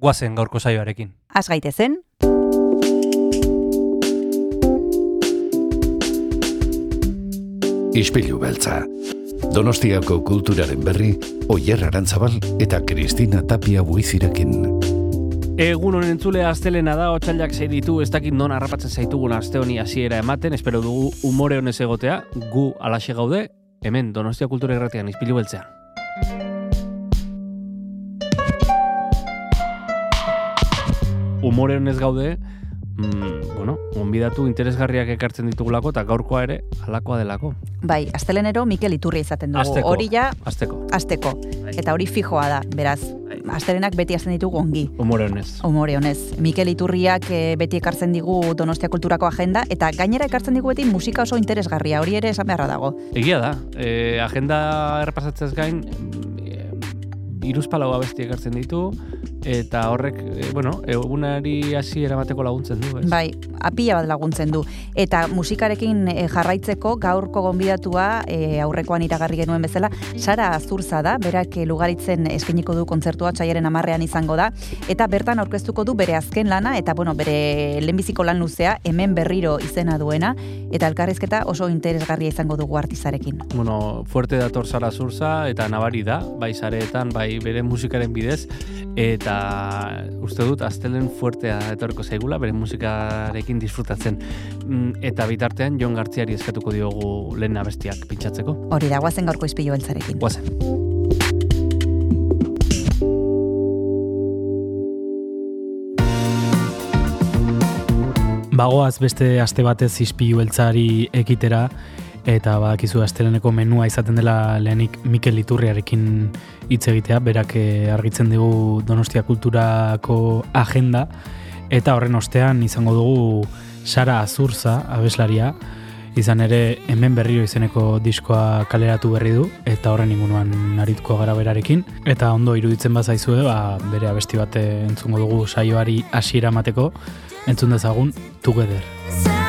guazen gaurko saioarekin. Az gaitezen, Ispilu beltza. Donostiako kulturaren berri, Oyer Arantzabal eta Kristina Tapia buizirekin. Egun honen entzule astelena da, otxailak zei ditu, ez dakit non harrapatzen zaitugun aste honi hasiera ematen, espero dugu umore honez egotea, gu alaxe gaude, hemen Donostia Kultura Irratian izpilu beltzean. Umore honez gaude, mm, bueno, onbidatu interesgarriak ekartzen ditugulako eta gaurkoa ere halakoa delako. bai, astelenero Mikel Iturri izaten dugu. Asteko. Hori ja, Azteko, asteko. Eta hori fijoa da, beraz, astelenak beti hasten ditugu ongi. umore honez. Humore honez, Mikel Iturriak eh, beti ekartzen digu Donostia Kulturako agenda, eta gainera ekartzen digu beti musika oso interesgarria, hori ere esan beharra dago. Egia da, e, agenda errepasatzez gain, e, iruzpalau abesti ekartzen ditu, eta horrek, e, bueno, egunari hasi eramateko laguntzen du, ez? Bai, apila bat laguntzen du. Eta musikarekin eh, jarraitzeko gaurko gonbidatua eh, aurrekoan iragarri genuen bezala, Sara Azurza da, berak lugaritzen eskainiko du kontzertua txaiaren amarrean izango da, eta bertan aurkeztuko du bere azken lana, eta bueno, bere lehenbiziko lan luzea, hemen berriro izena duena, eta elkarrizketa oso interesgarria izango dugu artizarekin. Bueno, fuerte dator zara zurza, eta nabari da, bai sareetan, bai bere musikaren bidez, eta uste dut, astelen fuertea etorko zaigula, bere musikarekin disfrutatzen. Mm, Eta bitartean, Jon Gartziari eskatuko diogu lehen abestiak pintsatzeko. Hori da, guazen gaurko izpilu beltzarekin. Guazen. Bagoaz beste aste batez izpilu beltzari ekitera, eta badakizu asteleneko menua izaten dela lehenik Mikel Iturriarekin hitz egitea, berak eh, argitzen digu Donostia Kulturako agenda, eta horren ostean izango dugu Sara Azurza, abeslaria, izan ere hemen berriro izeneko diskoa kaleratu berri du, eta horren inguruan arituko gara berarekin, eta ondo iruditzen bazaizue, ba, bere abesti bat eh, entzungo dugu saioari hasiera emateko, entzun dezagun Together.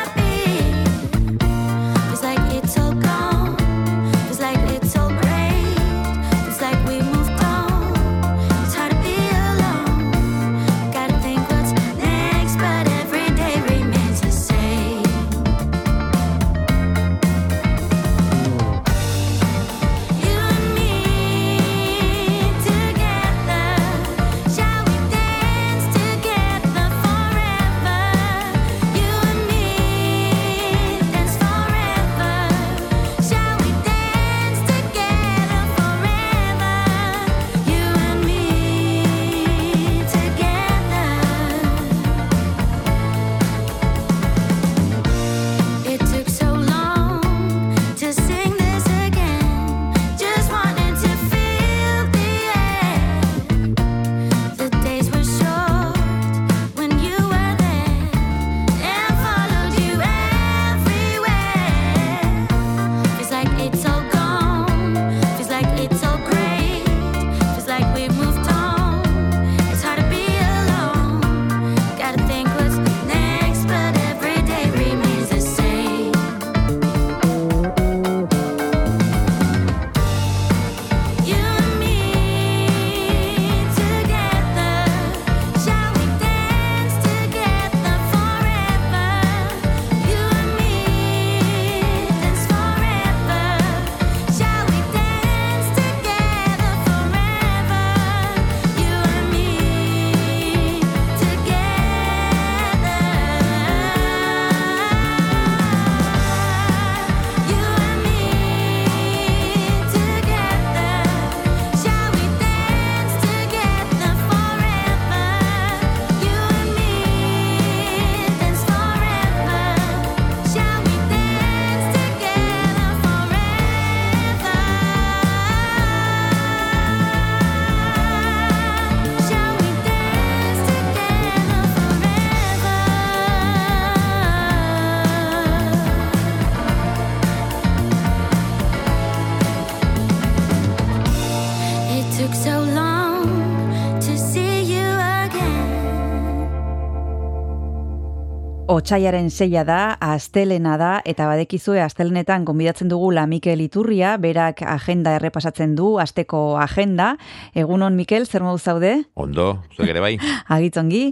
Otsaiaren seia da, astelena da, eta badekizue astelenetan gonbidatzen dugu la Mikel Iturria, berak agenda errepasatzen du, asteko agenda. Egunon, Mikel, zer modu zaude? Ondo, zuek ere bai. Agitzongi,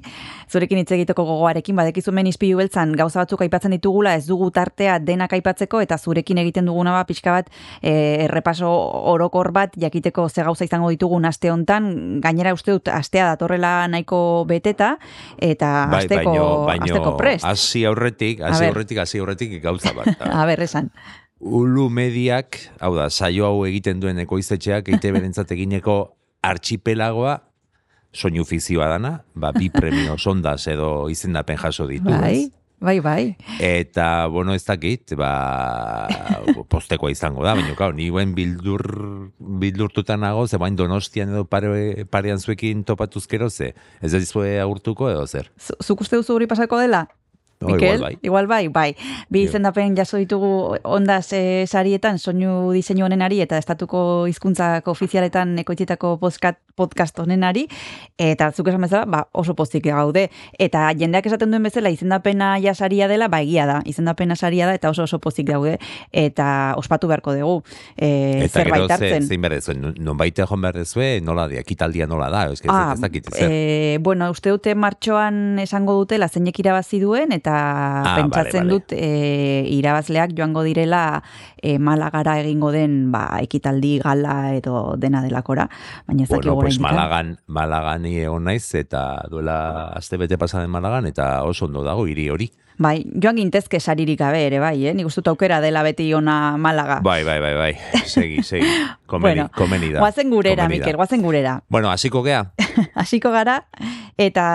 zurekin hitz egiteko gogoarekin, badekizu men izpilu beltzan gauza batzuk aipatzen ditugula, ez dugu tartea denak aipatzeko, eta zurekin egiten duguna ba, pixka bat, e, errepaso orokor bat, jakiteko ze gauza izango ditugun aste hontan, gainera uste dut astea datorrela nahiko beteta, eta bai, asteko, baino, baino, asteko prest. Hasi aurretik, hasi aurretik, hasi aurretik gauza bat. A ber, esan. Ulu mediak, hau da, saio hau egiten duen ekoiztetxeak, eite berentzat egineko archipelagoa, soinu fikzioa dana, ba, bi premio sondaz edo izendapen jaso ditu. Bai, bai, bai. Eta, bueno, ez dakit, ba, postekoa izango da, baina, kau, nioen bildur, bildurtutan nago, ze bain donostian edo pare, parean zuekin topatuzkero, ze, ez dizue agurtuko edo zer. Zu- Zuk uste duzu hori pasako dela? No, Mikel, igual bai. igual bai, bai. Bi izendapen jaso ditugu ondaz e, sarietan, soinu diseinu honenari eta estatuko hizkuntzako ofizialetan ekoitzitako podcast, podcast honenari, eta zuk esan bezala, ba, oso pozik gaude. Eta jendeak esaten duen bezala, izendapena ja saria dela, ba, egia da. Izendapena saria da, eta oso oso pozik gaude. Eta ospatu beharko dugu. E, Eta gero zerbait ze, hartzen. zein behar dezue, non baita joan behar dezue, nola da, ekitaldia nola da, ez, Ah, ez dakit eh, bueno, uste dute martxoan esango dutela zeinek irabazi duen eta pentsatzen bale, bale. dut e, irabazleak joango direla e, Malagara egingo den ba, ekitaldi gala edo dena delakora, baina ez Bueno, dakigu pues eh? Malagan, Malagan ni egon naiz, eta duela aste bete pasaden Malagan, eta oso ondo dago hiri hori. Bai, joan gintezke saririk gabe ere, bai, eh? Nik uste dut aukera dela beti ona Malaga. Bai, bai, bai, bai, segi, segi, komeni, bueno, komeni da. guazen gurera, komeni. Mikel, guazen gurera. Bueno, hasiko gea, hasiko gara, eta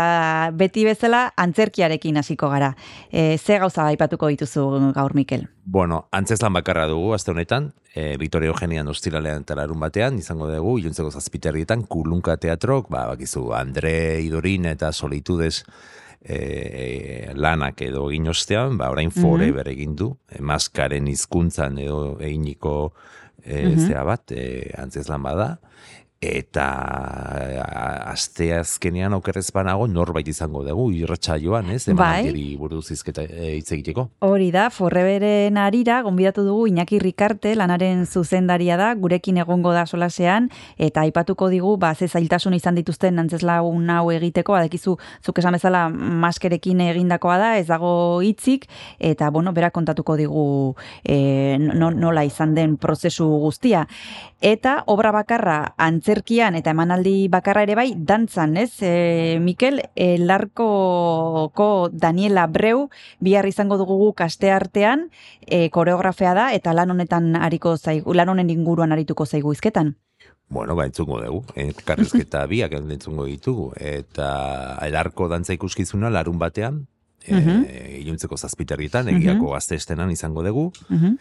beti bezala antzerkiarekin hasiko gara. E, ze gauza aipatuko dituzu gaur, Mikel? bueno, antzeslan bakarra dugu, aste honetan, e, Victoria Eugenian ostiralean eta larun batean, izango dugu, iluntzeko zazpiterrietan, kulunka teatrok, ba, bakizu, Andre Idorin eta Solitudes e, lanak edo egin ostean, ba, orain forever egin du, e, maskaren hizkuntzan edo eginiko e, Mhm. zea bat, e, antzeslan bada, eta a- aste azkenean okerrez banago norbait izango dugu, irratxa joan, ez? Bai. Emanaldiari buruz izketa e, hitz egiteko. Hori da, forreberen arira, gonbidatu dugu Iñaki Rikarte, lanaren zuzendaria da, gurekin egongo da solasean, eta aipatuko digu, ba, ze zailtasun izan dituzten antzeslau hau egiteko, badekizu, zuk esan bezala maskerekin egindakoa da, ez dago hitzik, eta, bueno, berak kontatuko digu e, no, nola izan den prozesu guztia. Eta obra bakarra antzerkian eta emanaldi bakarra ere bai dantzan, ez? E, Mikel, e, larkoko Daniela Breu, bihar izango dugu guk aste artean, e, koreografea da, eta lan honetan ariko zaigu, lan honen inguruan arituko zaigu izketan. Bueno, ba, entzungo dugu. Elkarrizketa biak entzungo ditugu. Eta elarko dantza ikuskizuna larun batean, Mhm. e, iluntzeko zazpiterrietan, egiako gazte estenan izango dugu. Mhm.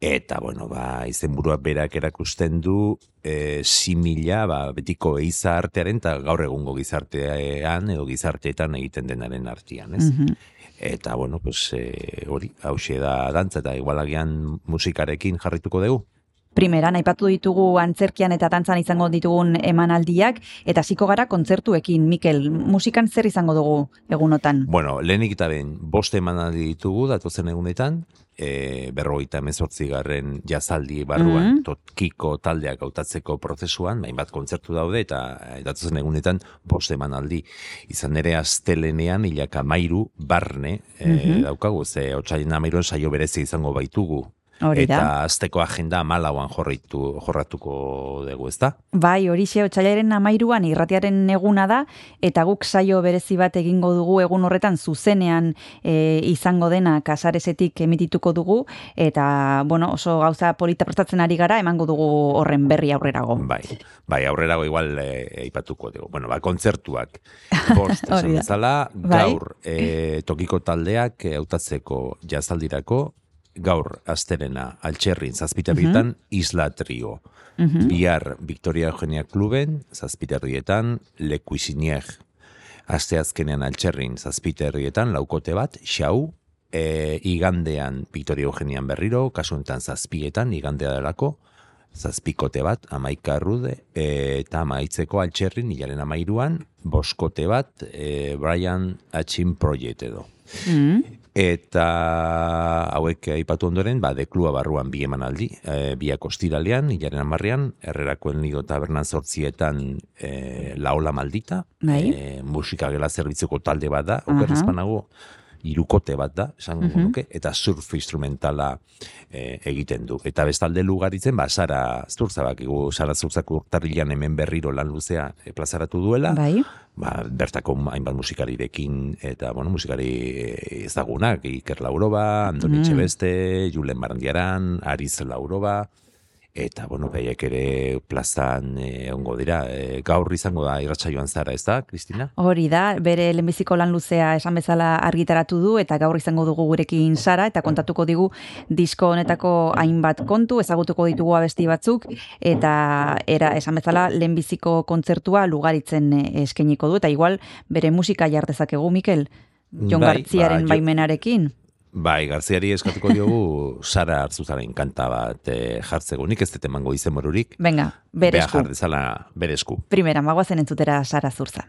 Eta, bueno, ba, izenburua berak erakusten du e, simila, ba, betiko eiza artearen eta gaur egungo gizartean edo gizarteetan egiten denaren artean, ez? Mhm. Eta, bueno, pues, e, hori, hause da dantza eta igualagian musikarekin jarrituko dugu. Primeran, aipatu ditugu antzerkian eta dantzan izango ditugun emanaldiak, eta hasiko gara kontzertuekin, Mikel, musikan zer izango dugu egunotan? Bueno, lehenik eta behin, bost emanaldi ditugu datozen egunetan, e, berrogeita garren jazaldi barruan, Mhm. tokiko taldeak hautatzeko prozesuan, bain bat kontzertu daude, eta e, datozen egunetan bost emanaldi. Izan ere astelenean, hilaka mairu, barne, e, Mhm. daukagu, ze otxaien amairuan saio berezi izango baitugu. Hori da. Eta azteko agenda malauan jorratu, jorratuko dugu, ezta? Bai, horixe, otxailaren amairuan irratiaren eguna da, eta guk saio berezi bat egingo dugu egun horretan zuzenean e, izango dena kasaresetik emitituko dugu, eta, bueno, oso gauza polita prestatzen ari gara, emango dugu horren berri aurrerago. Bai, bai, aurrerago igual eh, aipatuko dugu. Bueno, ba, kontzertuak, bost, Hori esan bezala, Bai. gaur eh, tokiko taldeak hautatzeko jazaldirako, gaur asterena altxerrin zazpiterrietan isla trio. Mhm. Bihar Victoria Eugenia Kluben, zazpiterrietan Lekuisinier. Aste azkenean altxerrin zazpiterrietan laukote bat, xau, e, igandean Victoria Eugenian berriro, kasu honetan zazpietan, igandea delako, zazpikote bat, amaika arrude, e, eta amaitzeko altxerrin, hilaren amairuan, boskote bat, e, Brian Hatchin Project edo. Mm. Eta hauek aipatu ondoren, ba, deklua barruan bi emanaldi, e, biak ostiralean, hilaren amarrean, errerakoen ligo tabernan sortzietan e, laola maldita, e, musika gela zerbitzuko talde bat da, okerrezpanago, irukote bat da, esango Mhm. nuke, eta surf instrumentala e, egiten du. Eta bestalde lugaritzen, ba, Sara Zurza, bakigu, Sara Zurzak urtarrilan hemen berriro lan luzea e, plazaratu duela, Bai. ba, bertako hainbat musikarirekin, eta, bueno, musikari eh, ezagunak, Iker Lauroba, Andoni Mm. Txebeste, Julen Barandiaran, Ariz Lauroba, eta, bueno, behiek ere plazan eh, ongo dira. Eh, gaur izango da irratsaioan zara, ez da, Kristina? Hori da, bere lehenbiziko lan luzea esan bezala argitaratu du eta gaur izango dugu gurekin Sara eta kontatuko digu disko honetako hainbat kontu, ezagutuko ditugu abesti batzuk eta era esan bezala lehenbiziko kontzertua lugaritzen eh, eskainiko du eta igual bere musika jar dezakegu Mikel Jon Bai, Gartziaren ba, jo- baimenarekin. Bai, Garziari eskatuko diogu Sara Hartzuzaren kanta bat eh, jartzeko. Nik ez dut emango izen morurik. Venga, bere Bea jar dezala bere esku. Primera, magoazen entzutera Sara Zurza.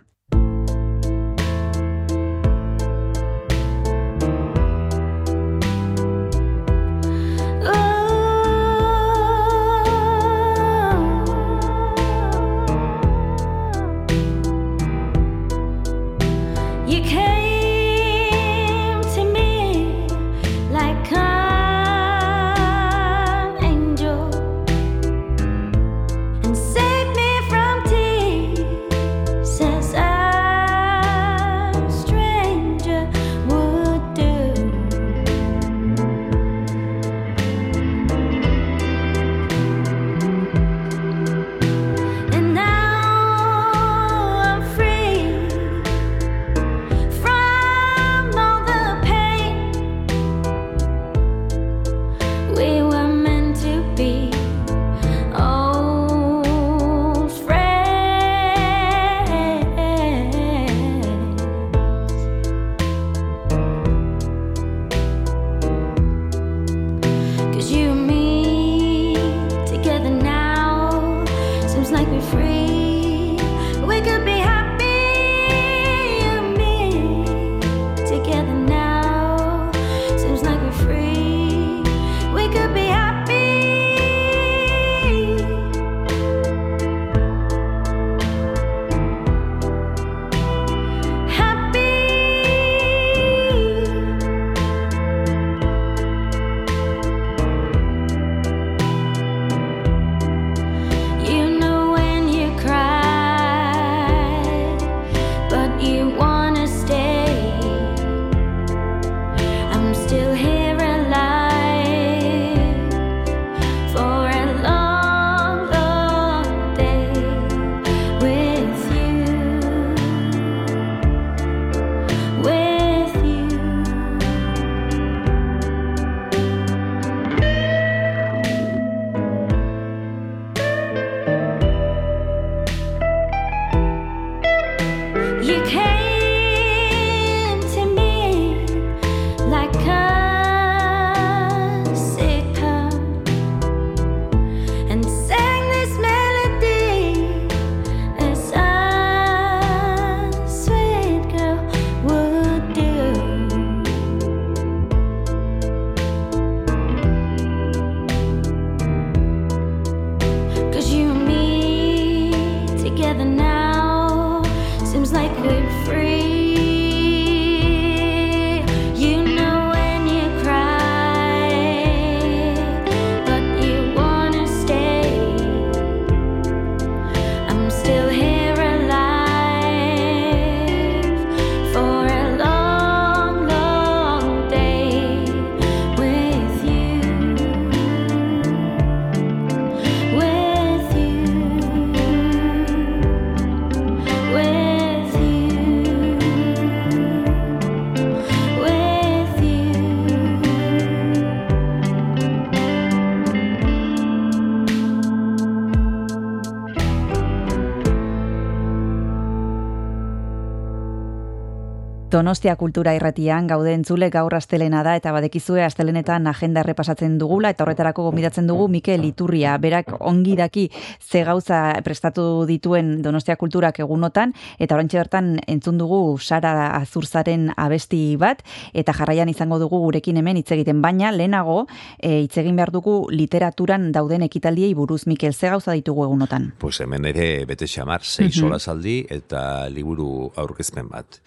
Donostia kultura irratian gaude entzule gaur astelena da eta badekizue astelenetan agenda errepasatzen dugula eta horretarako gomidatzen dugu Mikel Iturria. Berak ongi daki ze gauza prestatu dituen Donostia kulturak egunotan eta orantxe bertan entzun dugu Sara Azurzaren abesti bat eta jarraian izango dugu gurekin hemen hitz egiten baina lehenago eh, hitz egin behar dugu literaturan dauden ekitaldiei buruz Mikel ze gauza ditugu egunotan. Pues hemen ere bete xamar, sei Mhm. solasaldi eta liburu aurkezpen bat.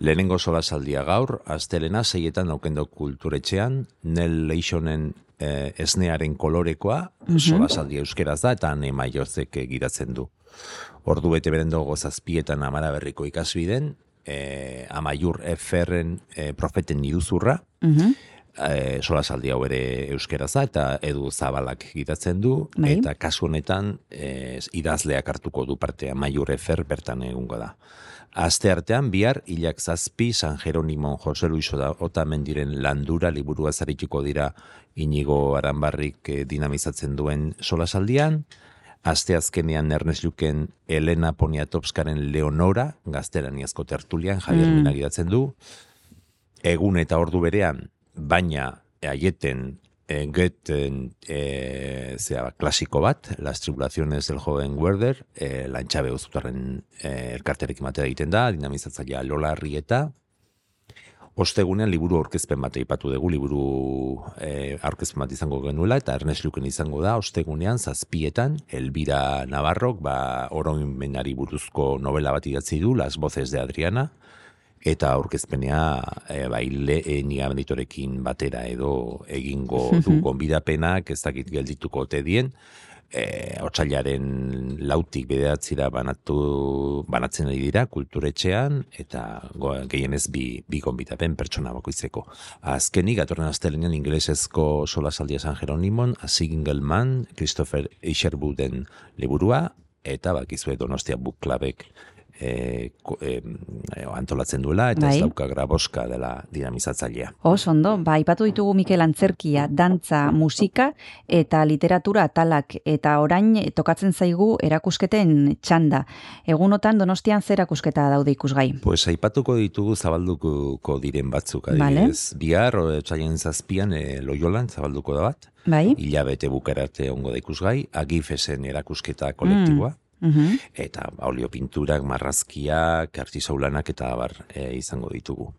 Lehenengo solasaldia gaur, astelena seietan aukendo kulturetxean, Nel Leixonen eh, esnearen kolorekoa, solasaldia euskeraz da, eta ne maiozek gidatzen du. Ordu bete berendogo zazpietan amara berriko ikasbiden, eh, amaiur eferren eh, profeten iruzurra, Mhm. E, solasaldi hau ere euskeraz da eta edu zabalak gidatzen du Bai. eta kasu honetan e, idazleak hartuko du partea Maiur Efer bertan egungo da. Aste artean bihar hilak zazpi San Jeronimon Jose Luis Oda- Otamendiren landura liburua zarituko dira inigo aranbarrik eh, dinamizatzen duen solasaldian. Aste azkenean Ernest Luken Elena Poniatowskaren Leonora, gaztelaniazko tertulian, Javier Mm. mm. gidatzen du egun eta ordu berean, baina aieten e, geten e, zera, klasiko bat, Las tribulaciones del joven Werder, e, lantxabe uzutarren e, elkarterekin batera egiten da, dinamizatzailea Lola Arrieta, Ostegunean liburu aurkezpen bat aipatu dugu, liburu aurkezpen bat izango genuela, eta Ernest Luken izango da, ostegunean zazpietan, Elvira Navarrok, ba, oroimenari buruzko novela bat idatzi du, Las voces de Adriana, eta aurkezpenea e, bai lehenia benditorekin batera edo egingo du gonbidapenak ez dakit geldituko ote dien e, otsailaren lautik bederatzira banatu, banatzen ari dira kulturetxean eta go, gehienez bi, bi gonbidapen pertsona bakoitzeko. Azkenik, atorren astelenean ingelesezko solasaldia San Jeronimon, A Single Man, Christopher Isherbuden liburua, eta bakizue Donostia Book Clubek e, e, antolatzen duela, eta Bai. ez dauka graboska dela dinamizatzailea. Oso ondo, ba, ipatu ditugu Mikel Antzerkia, dantza, musika eta literatura atalak eta orain tokatzen zaigu erakusketen txanda. Egunotan Donostian zer erakusketa daude ikusgai. Pues aipatuko ditugu zabalduko diren batzuk, Vale. adibidez. Bihar, otsaien zazpian, e, Loyolan zabalduko da bat, Bai? hilabete bukararte ongo da ikusgai, agifesen erakusketa kolektiboa, Mhm. eta ba, olio pinturak, marrazkiak, artisaulanak eta abar e, izango ditugu.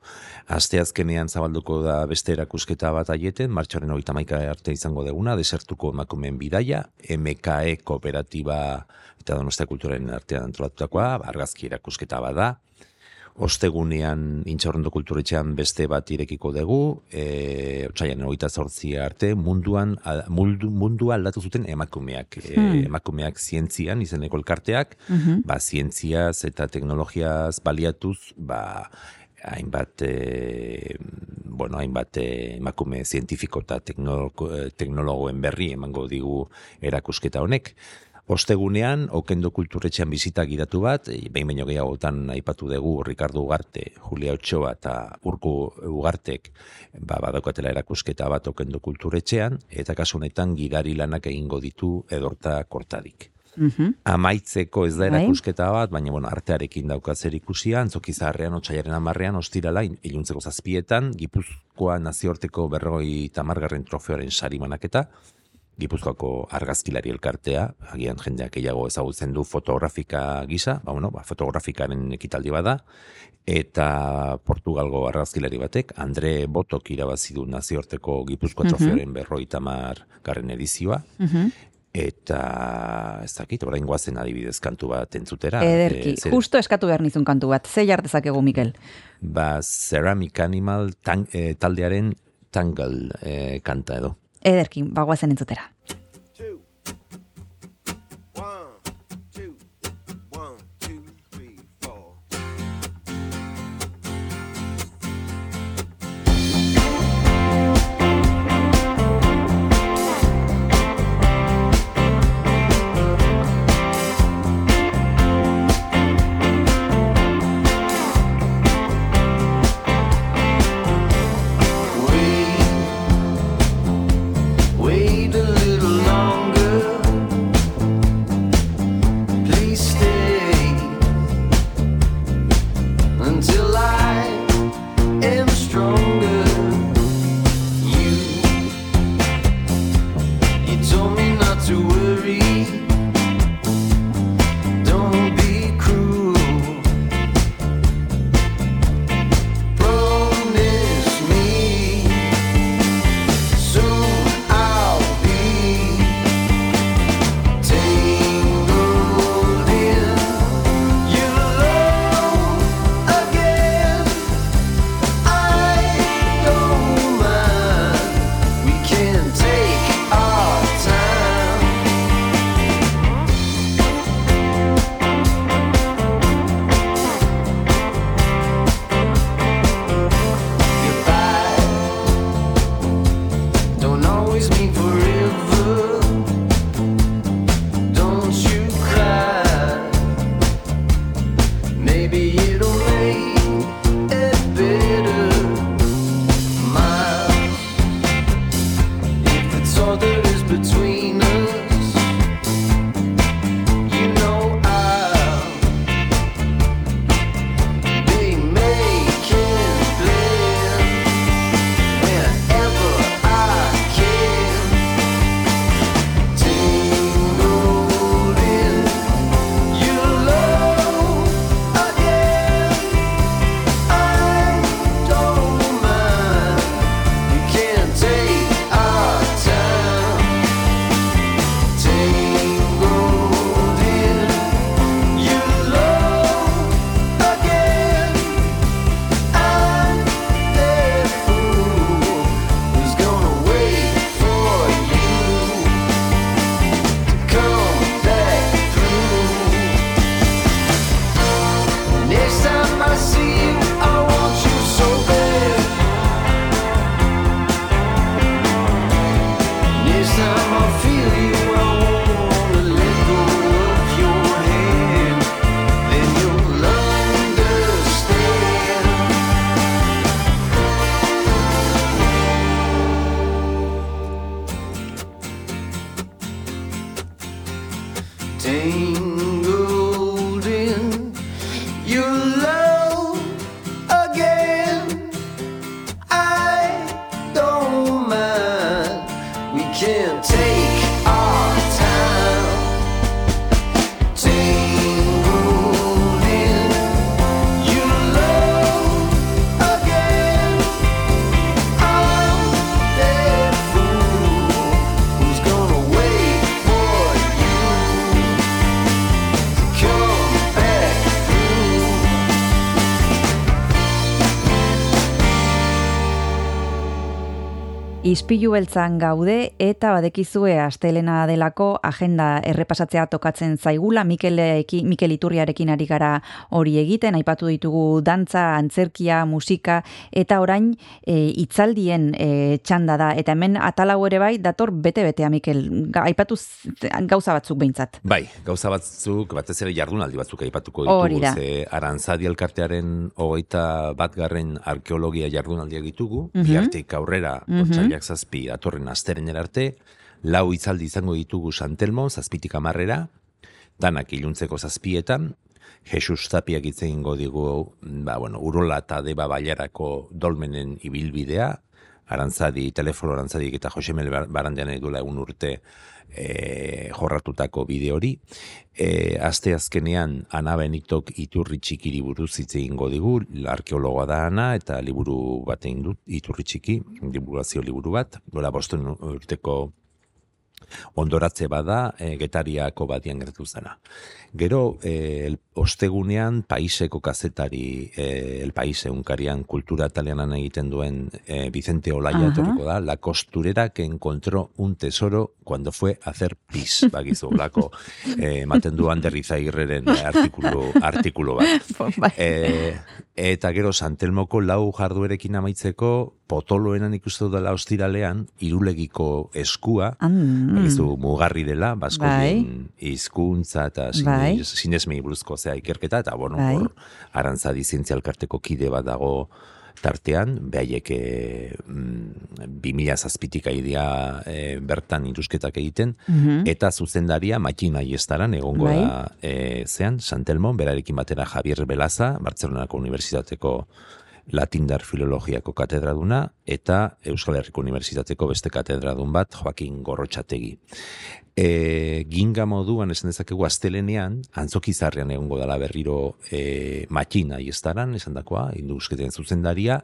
Aste azkenean zabalduko da beste erakusketa bat aieten, martxoaren hogeita maika arte izango deguna, desertuko emakumeen bidaia, MKE kooperatiba eta donostia kulturaren artean antolatutakoa, argazki erakusketa bat da, Ostegunean intxaurrondo kulturetxean beste bat irekiko dugu, e, otxaian hogeita zortzi arte, munduan, al- mundu, mundua aldatu zuten emakumeak. E, Hmm. emakumeak zientzian, izeneko elkarteak, Mhm. ba, zientziaz eta teknologiaz baliatuz, ba, hainbat, e, bueno, hainbat e, emakume zientifiko eta eh, teknologoen berri emango digu erakusketa honek. Ostegunean, Okendo kulturetxean bizita gidatu bat, e, behin baino gehiagotan aipatu dugu Ricardo Ugarte, Julia Ochoa eta Urko Ugartek ba, badaukatela erakusketa bat Okendo kulturetxean, eta kasu honetan gidari lanak egingo ditu edorta kortadik. Mhm. Amaitzeko ez da Bai. erakusketa bat, baina bueno, artearekin dauka zer ikusia, antzoki zaharrean, otxaiaren amarrean, ostirala, il- iluntzeko zazpietan, Gipuzkoa nazioarteko berrogoi tamargarren trofeoaren sari manaketa, Gipuzkoako argazkilari elkartea, agian jendeak gehiago ezagutzen du fotografika gisa, ba, bueno, ba, fotografikaren ekitaldi bada, eta Portugalgo argazkilari batek, Andre Botok irabazi du nazioarteko Gipuzkoa Mhm. trofeoaren berroi tamar garren edizioa, Mhm. eta ez dakit, orain goazen adibidez kantu bat entzutera. Ederki, zer- justo eskatu behar nizun kantu bat. Ze jartezakegu, Mikel? Ba, Ceramic Animal tan, eh, taldearen Tangle eh, kanta edo. Ederki, bagoazen entzutera. Ispilu beltzan gaude eta badekizue astelena delako agenda errepasatzea tokatzen zaigula Mikeleki, Mikel Iturriarekin ari gara hori egiten, aipatu ditugu dantza, antzerkia, musika eta orain e, itzaldien e, txanda da eta hemen atalau ere bai dator bete-betea Mikel, Ga- aipatu gauza batzuk behintzat. Bai, gauza batzuk, batez ere jardunaldi batzuk aipatuko ditugu, ze Arantzadi elkartearen hogeita bat garren arkeologia jardunaldiak ditugu, Mhm. bihartik aurrera, Mhm. Otsailak zazpi, datorren asteren arte, lau hitzaldi izango ditugu Santelmo, zazpitik amarrera, danak iluntzeko zazpietan, Jesus Tapiak hitz egingo digu, ba, bueno, urola eta deba bailarako dolmenen ibilbidea, Arantzadi, telefono Arantzadik eta Josemel Bar- Barandian duela egun urte e, jorratutako bide hori. E, aste azkenean Ana Benitok iturri txikiri buruz hitz egingo digu, arkeologoa da Ana eta liburu bat egin dut, iturri txiki, divulgazio liburu bat, dola bosten urteko ondoratze bada e, getariako badian gertu zena. Gero, e, ostegunean paiseko kazetari e, el paise unkarian kultura italianan egiten duen e, Vicente Olaya Aha. etorriko da, la costurera que encontró un tesoro cuando fue a hacer pis, bagizu, lako, e, ematen du Ander Izairreren artikulu, artikulu bat. Bai. E, eta gero Santelmoko lau jarduerekin amaitzeko potoloenan ikustu dela ostiralean irulegiko eskua, Mm. Bakizu mugarri dela, baskoien hizkuntza eta Bai. sinesmei buruzko zea ikerketa, eta bueno, Bai. hor arantzadi zientzialkarteko kide bat dago tartean, behaiek e, mm, 2000 zazpitik aidia e, bertan indusketak egiten, Mhm. eta zuzendaria Makina Iestaran egongo Bai. da e, zean, Santelmo, berarekin batera Javier Belaza, Bartzelonako Unibertsitateko Latindar Filologiako katedraduna, eta Euskal Herriko Unibertsitateko beste katedradun bat, Joaquin Gorrotxategi. E, ginga moduan esan dezakegu astelenean, antzokizarrean egongo dela berriro e, Makina Iestaran, esan dakoa, indusketen zuzendaria,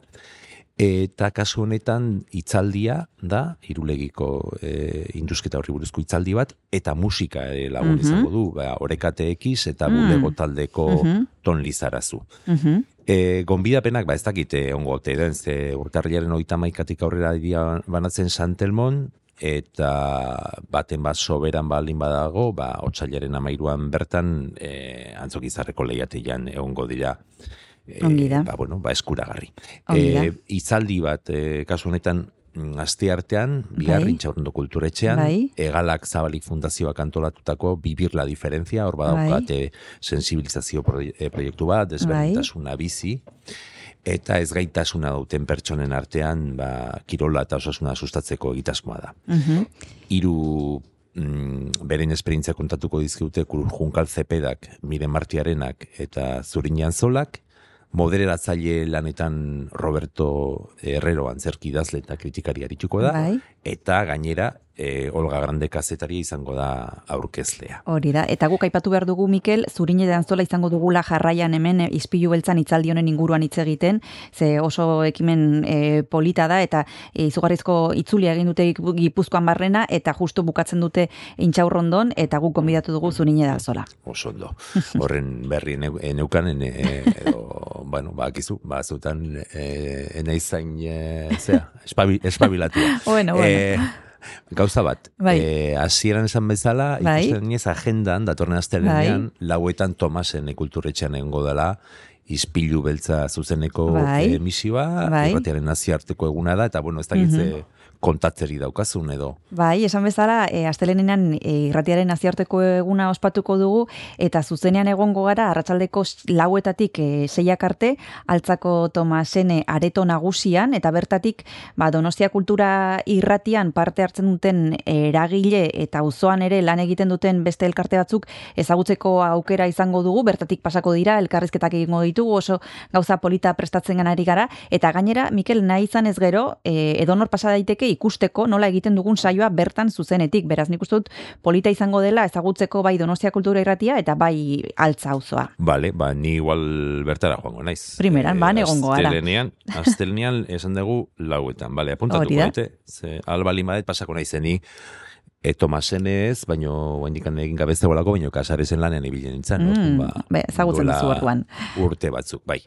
Eta kasu honetan hitzaldia da, irulegiko e, indusketa horri buruzko hitzaldi bat, eta musika ere lagun Mhm. izango du, ba, orekate X eta Mm. bulego taldeko Mhm. ton lizarazu. Mhm. E, gonbidapenak, ba ez dakite ongo ote den, ze oita maikatik aurrera dira banatzen Santelmon, eta baten bat soberan baldin badago, ba, otsailaren amairuan bertan e, antzokizarreko lehiateian egongo dira e, Ongi da. ba, bueno, ba, eskuragarri. E, itzaldi bat, e, kasu honetan, mm, aste artean, bihar Bai. intxaurrondo kulturetxean, Bai. egalak zabalik fundazioak antolatutako bibir la diferencia, hor Bai. badaukate sensibilizazio proie- eh, proiektu bat, desberdintasuna bizi, eta ez gaitasuna duten pertsonen artean, ba, kirola eta osasuna sustatzeko egitasmoa da. Hiru mm, beren esperientzia kontatuko dizkute Junkal Zepedak, Miren Martiarenak eta Zurinean Zolak, modereratzaile lanetan Roberto Herrero antzerki idazle eta kritikari arituko da, Bai. Eta gainera e, Olga Grande kazetaria izango da aurkezlea. Hori da, eta guk aipatu behar dugu, Mikel, zurine danzola izango dugula jarraian hemen eh, izpilu beltzan itzaldi honen inguruan hitz egiten, ze oso ekimen eh, polita da, eta eh, izugarrizko itzulia egin dute Gipu- gipuzkoan barrena, eta justu bukatzen dute intxaurrondon, eta guk konbidatu dugu zurine danzola. Oso ondo. Horren berri e, neukan, ene, e, edo, bueno, ba, akizu, ba, zutan, e, enaiz zain, e, zea, espabi, espabilatua. Bueno, bueno. E, gauza bat, Bai. e, hasieran esan bezala, Bai. ikusten ez agendan, datorren astelenean, lauetan Tomasen kulturretxean egongo dela, izpilu beltza zuzeneko Bai. emisioa, Bai. irratiaren nazioarteko eguna da, eta bueno, ez dakitze kontatzeri daukazun edo. Bai, esan bezala, e, astelenean e, irratiaren nazioarteko eguna ospatuko dugu, eta zuzenean egongo gara, arratsaldeko lauetatik e, seiak arte, altzako Tomasene areto nagusian, eta bertatik, ba, Donostia Kultura irratian parte hartzen duten eragile eta auzoan ere lan egiten duten beste elkarte batzuk ezagutzeko aukera izango dugu, bertatik pasako dira, elkarrizketak egingo ditugu, oso gauza polita prestatzen ari gara, eta gainera, Mikel, nahi izan ez gero, e, edonor pasa daiteke ikusteko nola egiten dugun saioa bertan zuzenetik. Beraz, nik uste dut polita izango dela ezagutzeko bai Donostia Kultura Irratia eta bai altza auzoa. Vale, ba, ni igual bertara joango naiz. Primeran, ba, egongo gara. Astelenean, astelenean esan dugu lauetan. Vale, da. daite. Ze, albali madet pasako naizeni, e, Tomasen ez, baino hendikan egin gabe zegoelako, baino kasarezen lanean ibilen nintzen. Mm, orduan, ba, be, ezagutzen duela duzu orduan. Urte batzuk, bai.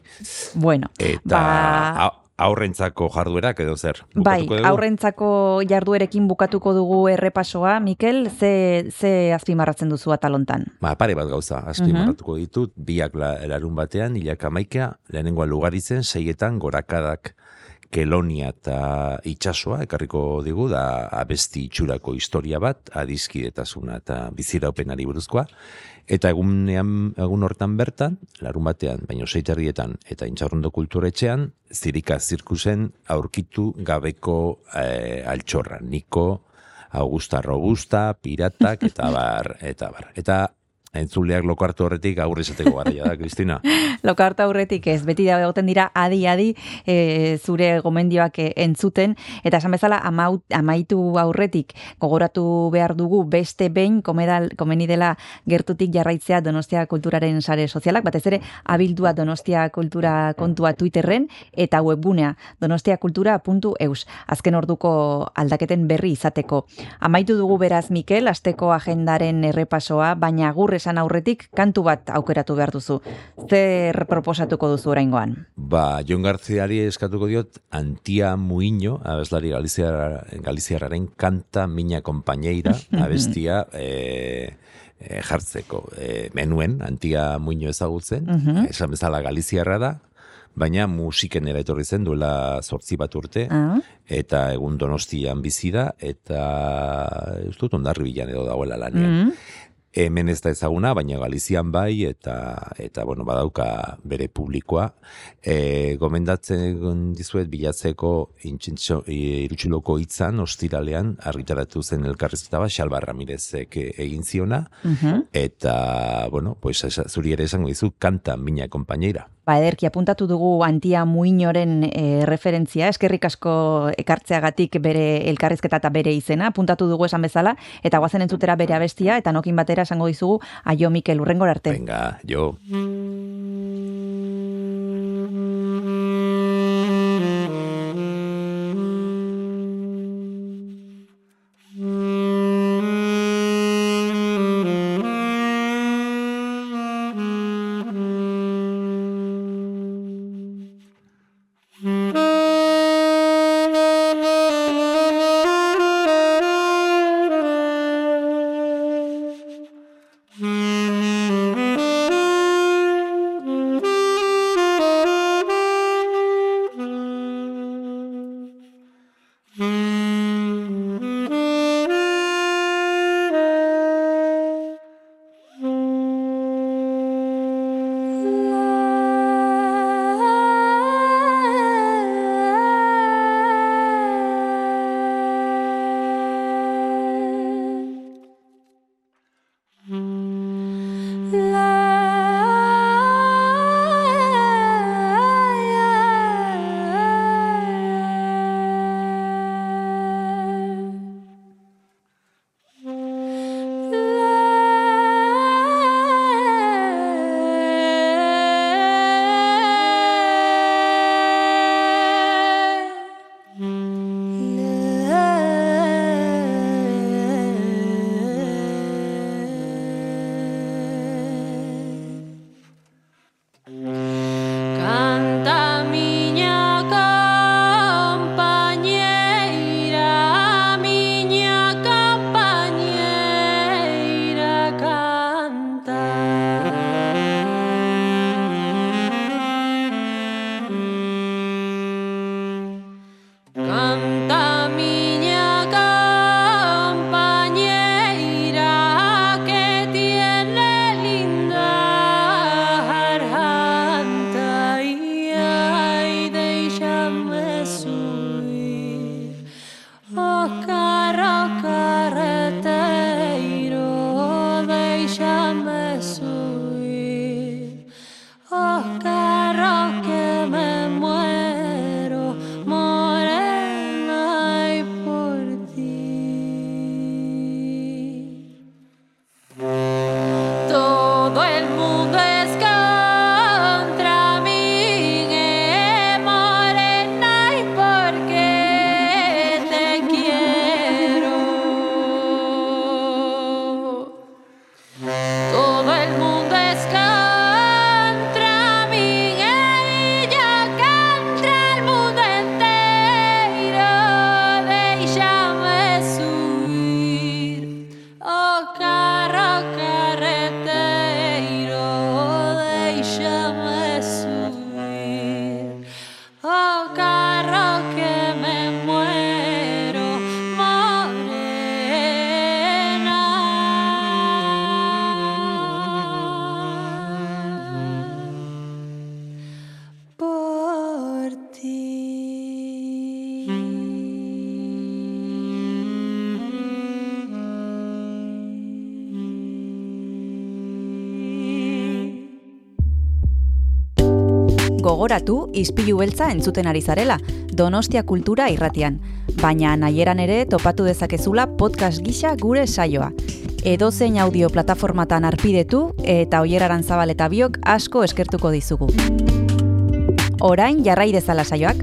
Bueno, Eta ba, aurrentzako jarduerak edo zer? Bai, dugu? aurrentzako jarduerekin bukatuko dugu errepasoa, Mikel, ze, ze azpimarratzen duzu atalontan? Ba, pare bat gauza, azpimarratuko ditut, biak la, larun batean, hilak amaika, lehenengoa lugaritzen, seietan gorakadak kelonia eta itxasoa, ekarriko digu, da abesti itxurako historia bat, adizkidetasuna eta biziraupenari buruzkoa, eta egunean, egun hortan bertan, larun batean, baino seiterrietan, eta intxarrondo kulturetxean, zirika zirkusen aurkitu gabeko eh, altxorra, niko, Augusta Robusta, piratak, eta bar, eta bar. Eta entzuleak lokartu horretik agur izateko garaia da, Kristina. Lokarta aurretik ez, beti da egoten dira adi-adi e, zure gomendioak e, entzuten, eta esan bezala amaut, amaitu aurretik gogoratu behar dugu beste behin komedal, komeni dela gertutik jarraitzea Donostia Kulturaren sare sozialak, batez ere abildua Donostia Kultura kontua Twitterren eta webgunea donostiakultura.eus. Azken orduko aldaketen berri izateko. Amaitu dugu beraz Mikel, asteko agendaren errepasoa, baina agur esan aurretik kantu bat aukeratu behar duzu. Zer proposatuko duzu oraingoan? Ba, Jon Garziari eskatuko diot Antia Muiño, abeslari Galiziar, Galiziarraren kanta mina konpaineira, abestia e, e, jartzeko. E, menuen, Antia Muiño ezagutzen, esan bezala Galiziarra da, baina musikenera etorri zen duela zortzi bat urte, Ah. eta egun donostian bizi da, eta ez dut ondarri bilan edo dagoela lanean. Hemen ez da ezaguna, baina Galizian bai, eta, eta bueno, badauka bere publikoa. E, gomendatzen dizuet bilatzeko e, irutxuloko hitzan, ostiralean, argitaratu zen elkarrizketa bat, Xalba Ramirezek egin ziona, eta, bueno, pues, zuri ere esango dizu, kanta mina konpaineira. Ba, ederki, apuntatu dugu antia muinoren e, referentzia, eskerrik asko ekartzeagatik bere elkarrizketa eta bere izena, apuntatu dugu esan bezala, eta guazen entzutera bere abestia, eta nokin batera esango dizugu, aio Mikel, urrengor arte. Venga, jo. Gogoratu izpilu beltza entzuten ari zarela, Donostia Kultura irratian. Baina nahieran ere topatu dezakezula podcast gisa gure saioa. Edozein audio plataformatan arpidetu eta oieraran zabal eta biok asko eskertuko dizugu. Orain jarrai dezala saioak.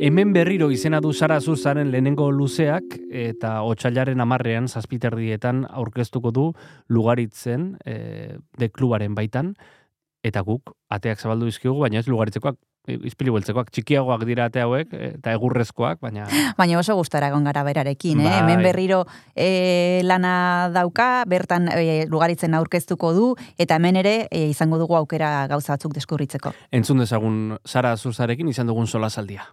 Hemen berriro izena du Sara Zuzaren lehenengo luzeak eta otxailaren amarrean zazpiterdietan aurkeztuko du lugaritzen e, de klubaren baitan eta guk ateak zabaldu dizkigu, baina ez lugaritzekoak izpili beltzekoak txikiagoak dira ate hauek eta egurrezkoak, baina Baina oso gustara egon gara berarekin, eh? Bai. Hemen berriro e, lana dauka, bertan e, lugaritzen aurkeztuko du, eta hemen ere e, izango dugu aukera gauza batzuk deskurritzeko. entzun dezagun Sara Zuzarekin izan dugun solasaldia.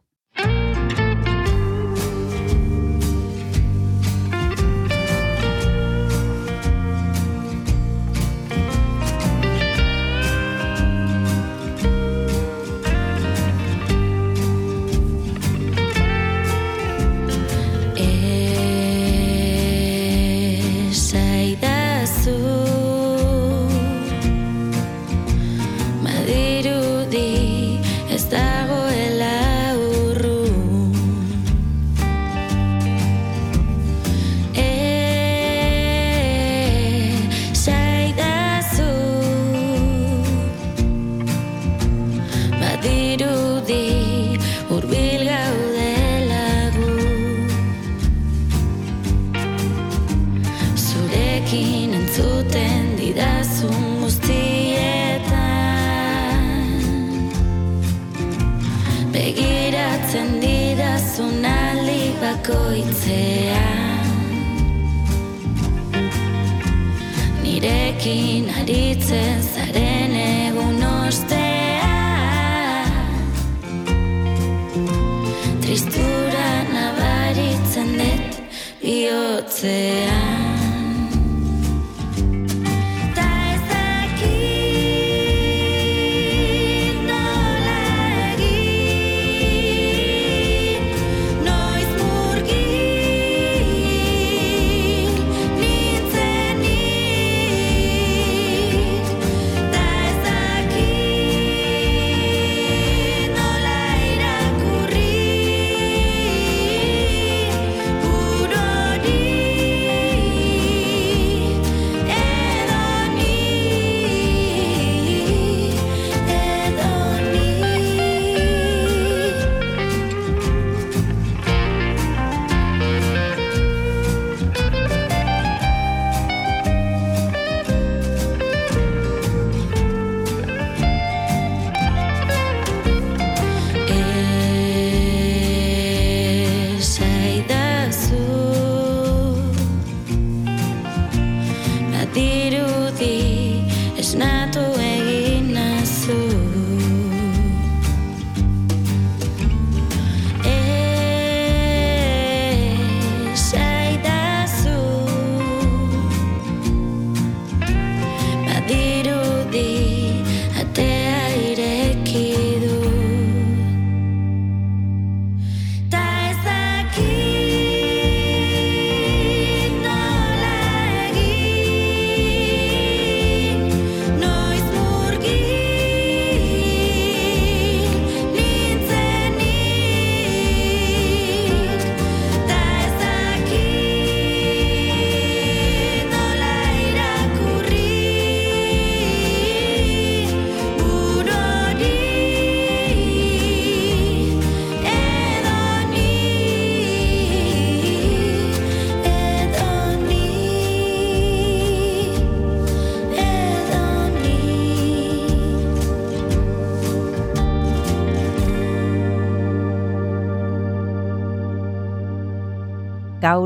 Didazun aldi bakoitzean. Nirekin aritzen zaren egun ostean. Tristura nabaritzen dut bihotzean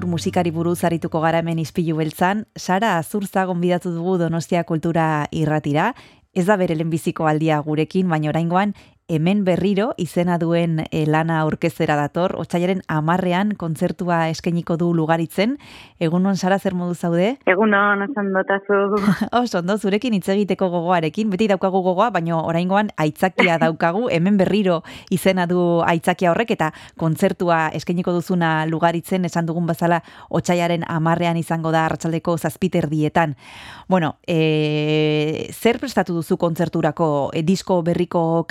musikari buruz arituko gara hemen izpilu beltzan, Sara Azurza gonbidatu dugu Donostia Kultura irratira, ez da bere lehenbiziko aldia gurekin, baina oraingoan hemen berriro izena duen e, lana aurkezera dator, otxaiaren amarrean kontzertua eskainiko du lugaritzen. Egunon, Sara, zer modu zaude? Egunon, osan dotazu. Oso, ondo, zurekin hitz egiteko gogoarekin, beti daukagu gogoa, baina oraingoan aitzakia daukagu, hemen berriro izena du aitzakia horrek, eta kontzertua eskainiko duzuna lugaritzen, esan dugun bazala, otxaiaren amarrean izango da arratsaldeko zazpiter dietan. Bueno, e, zer prestatu duzu kontzerturako? E, disko berriko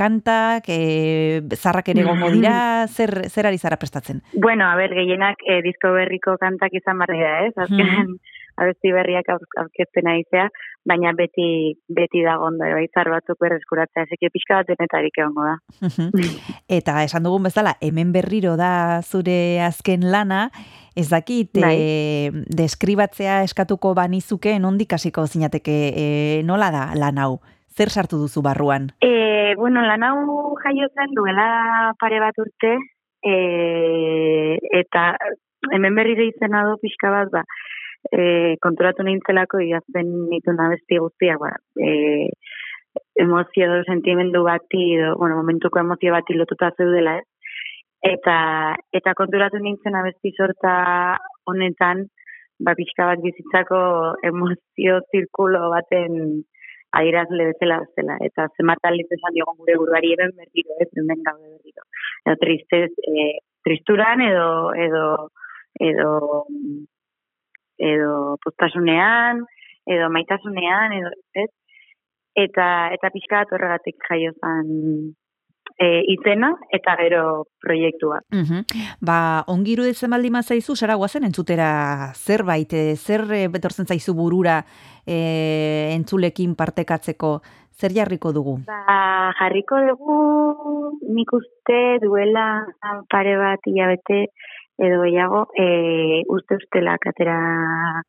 kantak, e, zarrak ere gongo dira, zer, zer ari zara prestatzen? Bueno, a ber, gehienak eh, disko berriko kantak izan barri da, ez? Azken, abesti berriak aur- aurkezten aizea, baina beti beti dago ondo, bai, zar batzuk berreskuratzea, eseke pixka bat denetarik egongo da. Eta esan dugun bezala, hemen berriro da zure azken lana, ez dakit, Bai. e, deskribatzea eskatuko banizuke, nondik hasiko zinateke, e, nola da lan hau? Zer sartu duzu barruan? E, bueno, lan hau jaio zen duela pare bat urte, e, eta hemen berriro izena du pixka bat, ba, e, konturatu nintzelako idazten nituen abesti guztiak, ba, e, emozio edo sentimendu bati, edo, bueno, momentuko emozio bati lotuta zeudela, ez? Eta, eta konturatu nintzen abesti sorta honetan, ba, pixka bat bizitzako emozio zirkulo baten adierazle bezala zela. Eta zenbat aldiz esan diogun gure buruari eben berriro, ez, hemen gaude berriro. Edo tristez, e, tristuran edo, edo, edo, edo postasunean, edo maitasunean, edo, ez? Eta, eta pixka bat horregatik jaio zen e, izena eta gero proiektua. Mhm. Ba, ongi iruditzen baldin mazaizu, Sara guazen entzutera zerbait, e, zer e, betortzen zaizu burura e, entzulekin partekatzeko, zer jarriko dugu? Ba, jarriko dugu nik uste duela pare bat hilabete edo gehiago e, uste ustela katera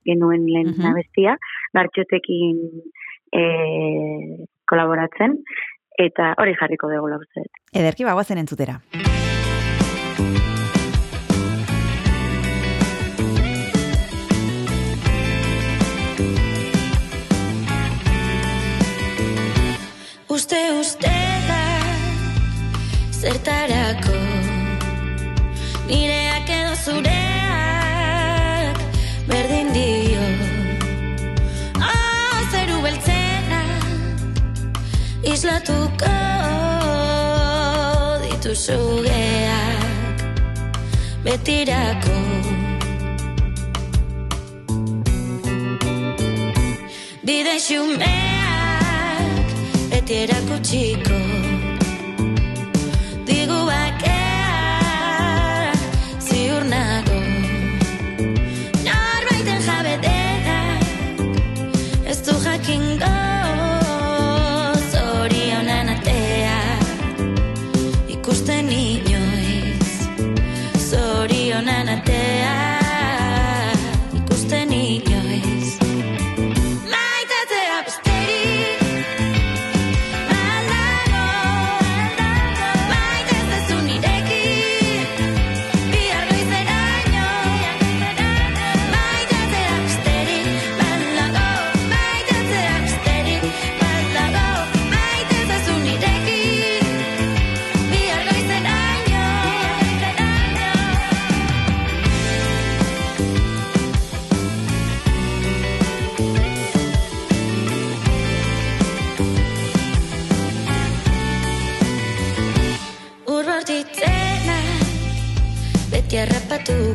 genuen lehen Mhm. abestia, gartxotekin e, kolaboratzen, eta hori jarriko dugu uste. dut. Ederki ba, guazen entzutera. Uste ustela zertarako Nireak islatuko dituzu geak betirako Bide xumeak beti erakutsiko beti harrapatuko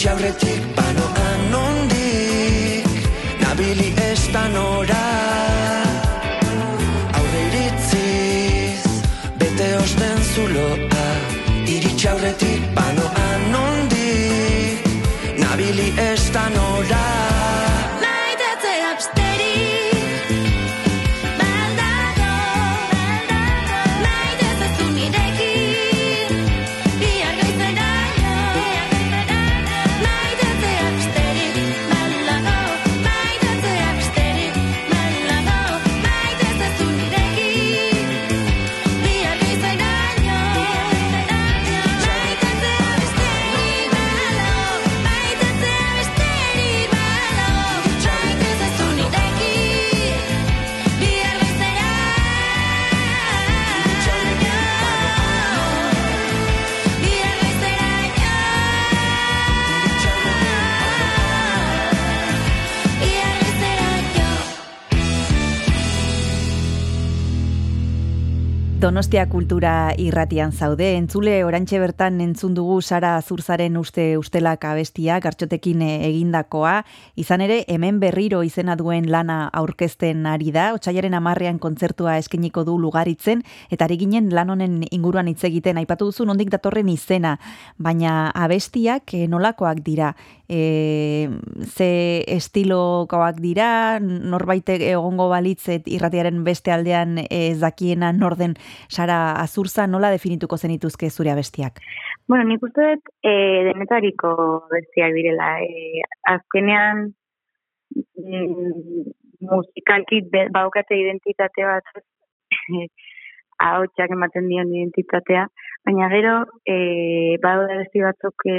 Iritsi aurretik banoan nondik Nabili ez da nora Donostia kultura irratian zaude, entzule orantxe bertan entzun dugu Sara Azurzaren uste ustelak abestia, gartxotekin eh, egindakoa, izan ere hemen berriro izena duen lana aurkezten ari da, otxaiaren amarrean kontzertua eskeniko du lugaritzen, eta ari ginen lan honen inguruan hitz egiten, aipatu duzu nondik datorren izena, baina abestiak eh, nolakoak dira, e, ze estilokoak dira, norbait egongo balitzet irratiaren beste aldean ez dakiena norden Sara Azurza nola definituko zenituzke zure abestiak? Bueno, nik uste dut e, denetariko bestiak direla. E, azkenean mm, musikalki baukate identitate bat ahotsak ematen dion identitatea, baina gero e, badaude besti batzuk e,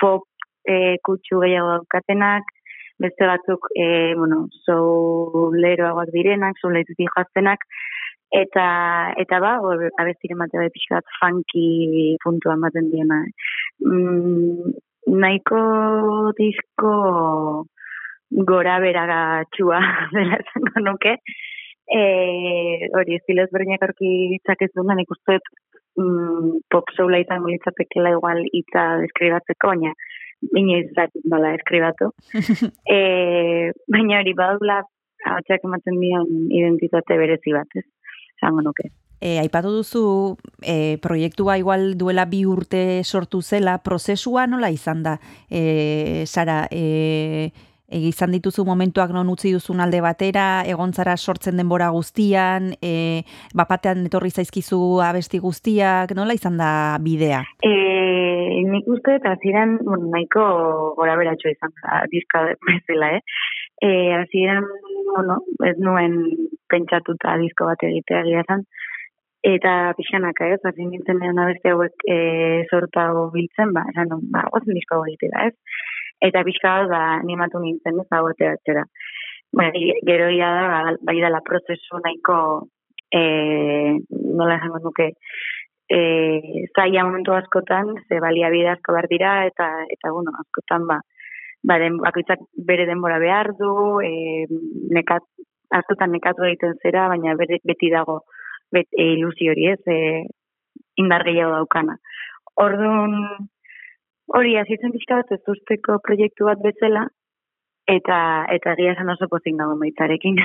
pop e, kutsu gehiago daukatenak, beste batzuk e, bueno, souleroagoak direnak, souleitutik joaztenak, eta eta ba, hor abestiren batea bai pixka bat funky puntua ematen diena. Mm, nahiko disko gora beraga txua dela esango nuke. E, hori, estilo ezberdinak aurki ditzakezu, da nik uste mm, pop soula izango litzatekela igual hitza deskribatzeko, baina inoiz dakit nola deskribatu. e, baina hori badula ahotsak ematen dion identitate berezi bat, ez? Esango nuke. E, aipatu duzu e, proiektua igual duela bi urte sortu zela, prozesua nola izan da, e, Sara, e, e, izan dituzu momentuak non utzi duzun alde batera, egontzara sortzen denbora guztian, e, bapatean etorri zaizkizu abesti guztiak, nola izan da bidea? E, nik uste eta hasieran bueno, nahiko gora beratxo izan da, diska bezala, eh? E, hasieran, bueno, ez nuen pentsatuta disko bat egitea egia zen, eta pixanaka, ez, hasi nintzen nean abeste hauek e, sortago biltzen, ba, esan ba, gozen disko egitea, ez? Eta pixka bat, ba, animatu nintzen, ez, hau ateratzera. Bueno, gero ia da, ba, bai dela prozesu nahiko, e, nola esango nuke, e, zaila momentu askotan, ze baliabide asko behar dira, eta, eta bueno, askotan, ba, ba den, bakoitzak bere denbora behar du, e, nekat, askotan nekatu egiten zera, baina beti dago bet, e, ilusio hori ez, e, indar gehiago daukana. Orduan, hori, azitzen pixka bat ez proiektu bat bezala, eta eta egia esan oso pozik nago maitarekin.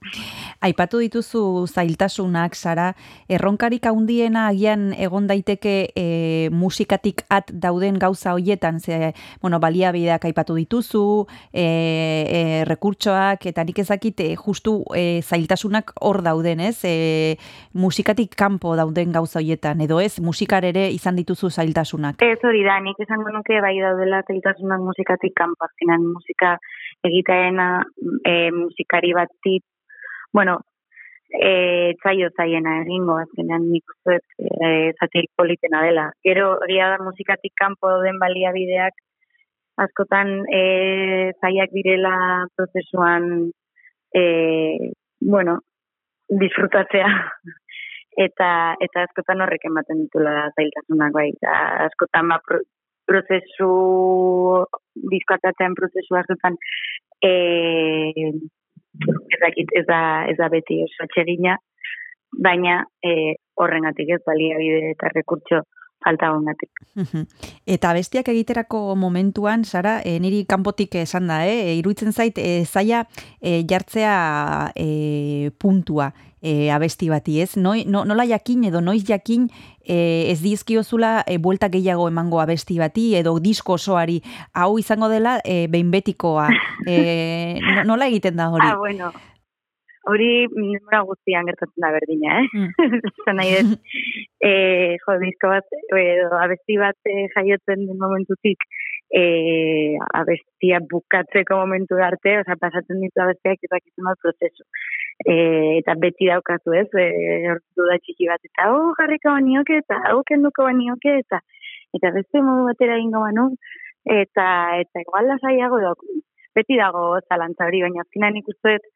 Aipatu dituzu zailtasunak, Sara, erronkarik handiena agian egon daiteke e, musikatik at dauden gauza hoietan, ze, bueno, baliabideak aipatu dituzu, e, e, rekurtsoak, eta nik ezakit e, justu e, zailtasunak hor dauden, ez? E, musikatik kanpo dauden gauza hoietan, edo ez, musikar ere izan dituzu zailtasunak. Ez hori da, nik esango nuke bai daudela zailtasunak musikatik kanpo, azkenan musika egiteena e, musikari bati, bueno, e, tzaio zaiena egingo, azkenean nik uste e, politena dela. Gero, egia da musikatik kanpo den baliabideak, askotan e, zaiak direla prozesuan, e, bueno, disfrutatzea. eta eta askotan horrek ematen ditula zailtasunak bai. Eta askotan ba, pro, prozesu, diskoatatzen prozesu askotan, e, ez dakit, ez da, ez da beti oso atsegina, baina e, horrengatik ez baliabide eta rekurtso falta hongatik. Eta bestiak egiterako momentuan, Sara, e, niri kanpotik esan da, eh? iruditzen zait, e, zaila e, jartzea e, puntua e, abesti bati, ez? Noi, no, nola jakin edo noiz jakin e, ez dizkiozula e, buelta gehiago emango abesti bati edo disko osoari hau izango dela e, behin betikoa. E, no- nola egiten da hori? Ah, bueno. Hori denbora guztian gertatzen da berdina, eh? Zan nahi dut, e, jo, disko bat, edo abesti bat e, jaiotzen den momentutik, e, abestia bukatzeko momentu arte, oza, pasatzen ditu abestiak izakitzen bat prozesu. E, eta beti daukazu ez, e, hortu da txiki bat, eta hau jarriko banioke, eta hau kenduko banioke, eta eta beste modu batera egingo banu, eta eta igual lasaiago dago, beti dago zalantza hori, baina azkenean ikusten dut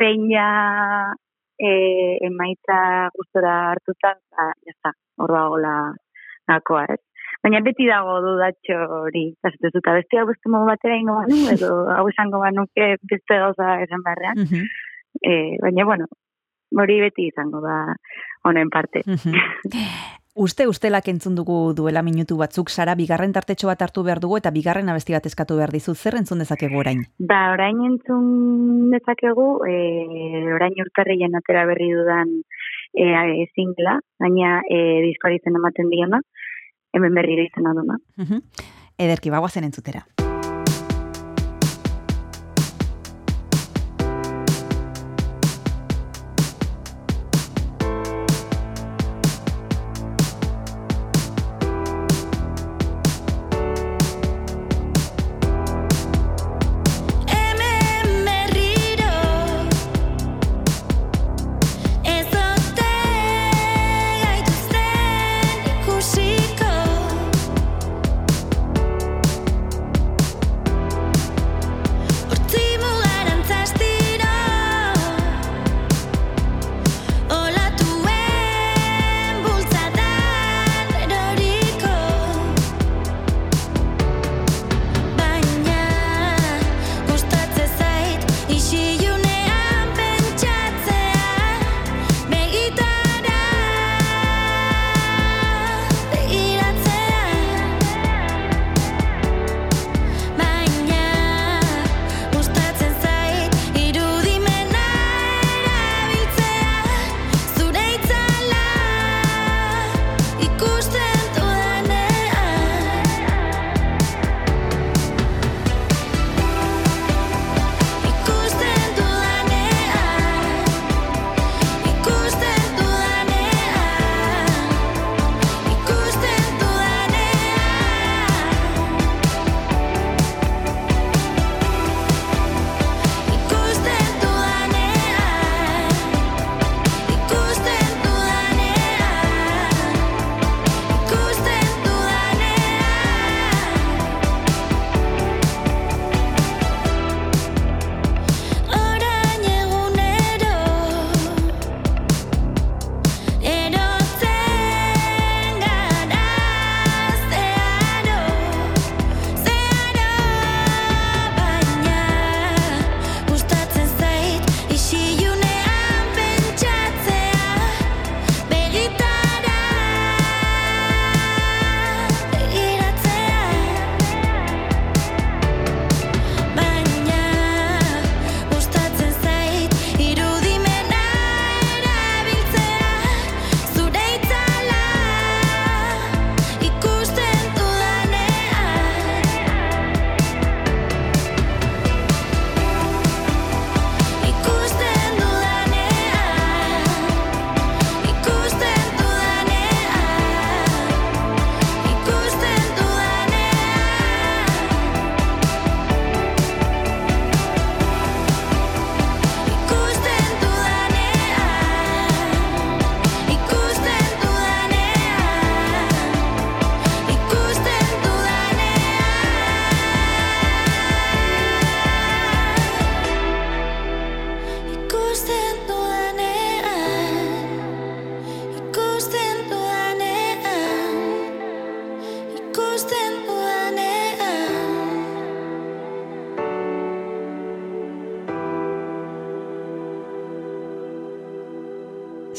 behin ja e, emaitza gustora hartuta, ba, ya está, hor dagoela gakoa, ez? Baina beti dago dudatxo hori, ez dut, beste hau beste modu batera ingo banu, edo hau esango banuke beste gauza esan beharrean. Mhm. E, baina, bueno, hori beti izango da honen parte. Mhm. Uste ustelak entzun dugu duela minutu batzuk, Sara, bigarren tartetxo bat hartu behar dugu eta bigarren abesti bat eskatu behar dizu, zer entzun dezakegu orain? Ba, orain entzun dezakegu, e, orain urtarrien atera berri dudan e, e, singla, baina e, diskoari ematen diona, hemen berriro izena duna. Mhm. Ederki, bagoazen entzutera.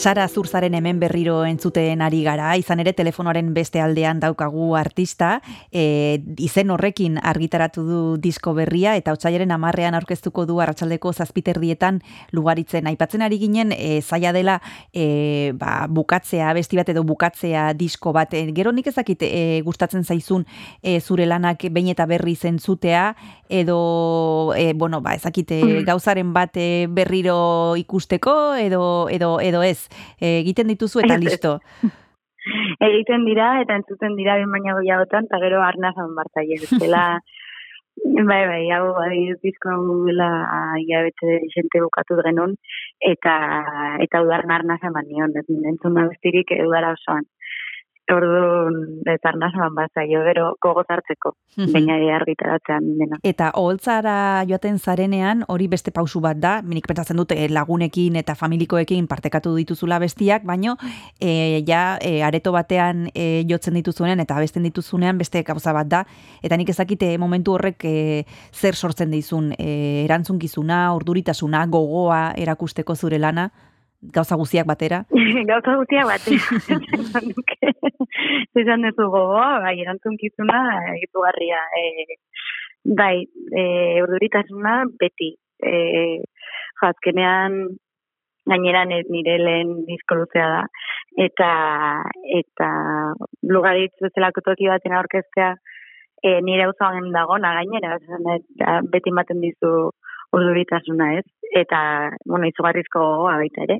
Sara Zurzaren hemen berriro entzuten ari gara, izan ere telefonoaren beste aldean daukagu artista, e, izen horrekin argitaratu du disko berria, eta otsailaren amarrean aurkeztuko du arratsaldeko zazpiterdietan lugaritzen. Aipatzen ari ginen, e, zaila dela e, ba, bukatzea, besti bat edo bukatzea disko bat. E, gero nik ezakit e, gustatzen zaizun e, zure lanak behin eta berri zentzutea, edo, e, bueno, ba, ezakit e, gauzaren bat berriro ikusteko, edo, edo, edo ez, egiten dituzu eta Ez, ez. listo. Egiten dira eta entzuten dira behin baina gehiagotan, eta gero arnazan bartzaile. Bestela, bai, bai, hau bai, disko hau dela hilabete xente bukatu genuen, eta, eta udarna arnazan banion, ez entzun da bestirik udara osoan. Orduan, ez arnazan bartzaile, gero gogoz hartzeko, Mhm. baina argitaratzean dena. Eta oholtzara joaten zarenean, hori beste pausu bat da, minik pentsatzen dute eh, lagunekin eta familikoekin partekatu dituzula bestiak, baino e, ja e, areto batean e, jotzen dituzunean eta abesten dituzunean beste gauza bat da, eta nik ezakite momentu horrek e, zer sortzen dizun, e, erantzunkizuna, urduritasuna, gogoa erakusteko zure lana, gauza guziak batera. Gauza guztia bat, esan duke. Esan duzu gogoa, bai, erantzunkizuna, izugarria. E, bai, e, urduritasuna beti. E, jo, azkenean, gainera ne- nire lehen disko luzea da. Eta, eta lugaritz bezalako toki baten aurkeztea, e, nire auzoan dagona gainera, esan, eta beti ematen dizu urduritasuna, ez? Eta, bueno, izugarrizko gogoa baita ere.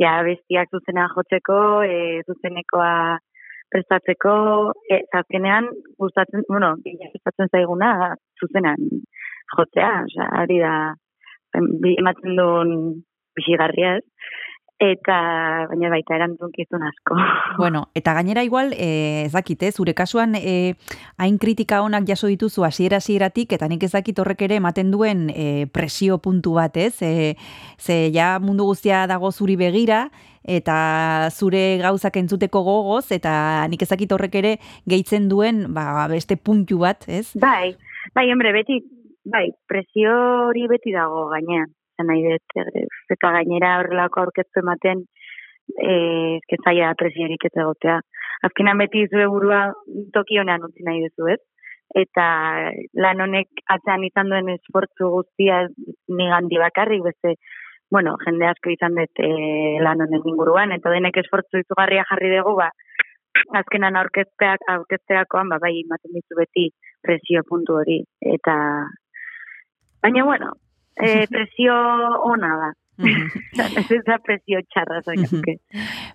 Ja bestiak zuzenean jotzeko, e, zuzenekoa prestatzeko, e, azkenean gustatzen, bueno, gustatzen zaiguna zuzenean jotzea, osea, hori da ematen duen bizigarria ez, eta baina baita erantzukizun asko. Bueno, eta gainera igual, eh, ez dakit, eh, zure kasuan eh, hain kritika onak jaso dituzu hasiera hasieratik eta nik ez dakit horrek ere ematen duen eh, presio puntu bat, ez? Eh, ze ja mundu guztia dago zuri begira eta zure gauzak entzuteko gogoz eta nik ez dakit horrek ere gehitzen duen ba, beste puntu bat, ez? Bai, bai, hombre, beti, bai, presio hori beti dago gainean. Zan nahi dut, eh, eta gainera horrelako aurkeztu ematen, eh, zaila da presiorik ez egotea. Azkenan beti zure burua toki honean utzi nahi duzu, ez? Eta lan honek atzean izan duen esfortzu guztia ni gandi bakarrik, beste, bueno, jende asko izan dut eh, lan honen inguruan, eta denek esfortzu izugarria jarri dugu, ba, azkenan aurkezteak aurkezteakoan ba bai ematen dizu beti presio puntu hori eta baina bueno eh, presio ona da ez da presio txarra zaizuke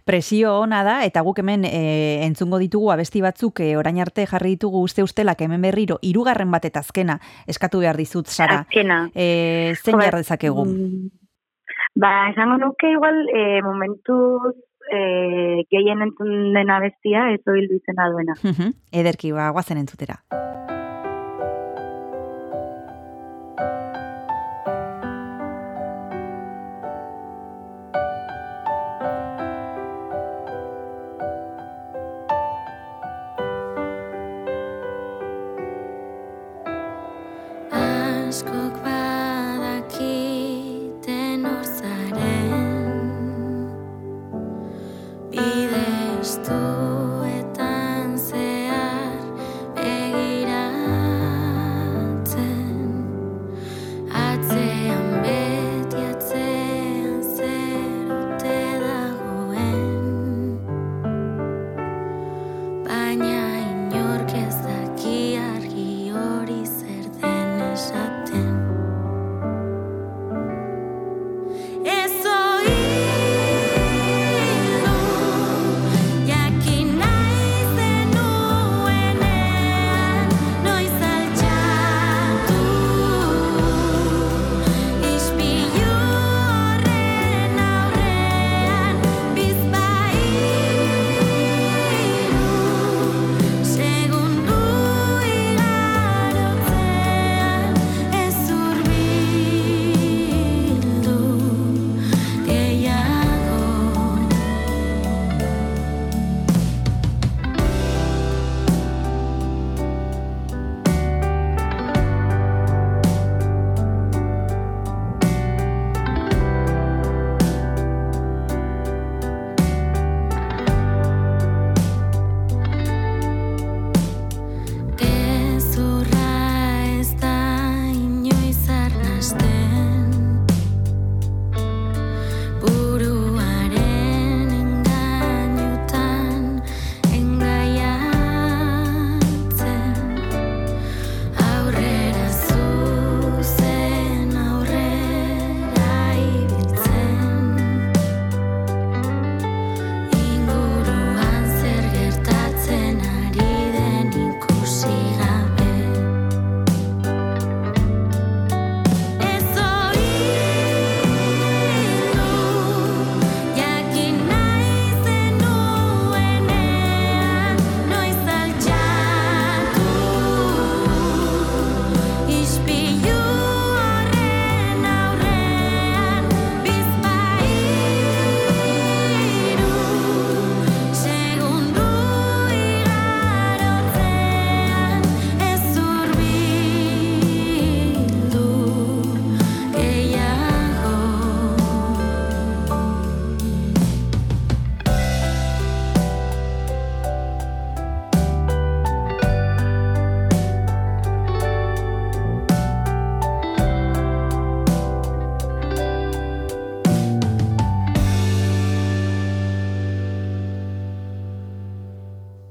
Presio ona da, eta guk hemen e, entzungo ditugu abesti batzuk e, orain arte jarri ditugu uste ustelak hemen berriro, hirugarren bat eta azkena eskatu behar dizut, Sara. azkena E, zein Jo, jar dezakegu? Mm, Ba, esango nuke igual eh, momentuz eh, gehien entzun dena bestia ez oildu izena duena. Ederki, ba, guazen entzutera.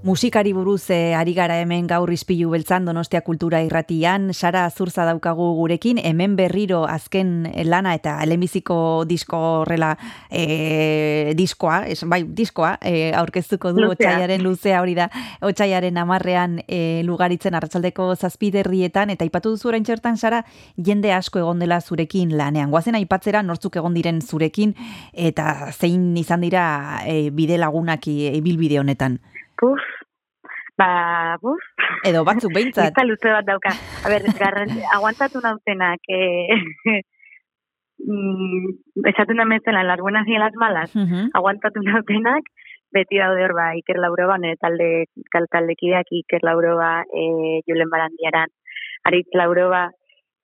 Musikari buruz eh, ari gara hemen gaur izpilu beltzan Donostia Kultura Irratian, Sara Azurza daukagu gurekin, hemen berriro azken lana eta lehenbiziko disko horrela eh, diskoa, es, bai, diskoa, eh, aurkeztuko du Luzea. otxaiaren luzea hori da, otxaiaren amarrean eh, lugaritzen arratsaldeko zazpiderrietan, eta aipatu duzu orain txertan, Sara, jende asko egon dela zurekin lanean. Guazen aipatzera nortzuk egon diren zurekin, eta zein izan dira eh, bide lagunak i- ibilbide honetan. Puf, ba, puf. Edo batzuk behintzat. Lista luze bat dauka. A ber, garran, aguantatu nautenak, eh, mm, esaten da bezala, las buenas y las malas, Mhm. aguantatu nautenak, beti daude hor ba, Iker Lauroba, nire talde, kal taldekideak Iker Lauroba, e, Julen Barandiaran, Aritz Lauroba,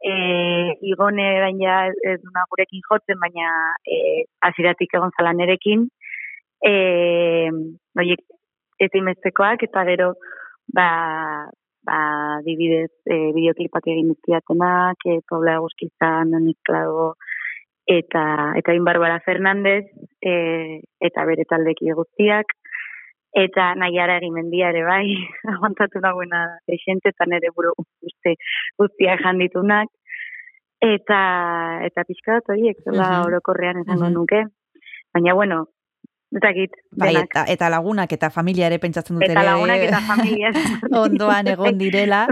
e, igone baina ez duna gurekin jotzen, baina e, aziratik egon zala nerekin, e, oiek, ez imestekoak, eta gero, ba, ba, dibidez, e, bideoklipak egin dizkiatenak, e, Paula Eguzkizan, Nonik Klago, eta eta in Barbara Fernandez e, eta bere taldeki guztiak eta Naiara Egimendia ere bai aguantatu nagoena desente eta nere buru guzti guztiak janditunak eta eta pixka bat horiek zola Mhm. orokorrean esango Mhm. nuke baina bueno dakit Bai, eta, eta lagunak eta familia ere pentsatzen dut eta ere lagunak eta familia ondoan egon direla.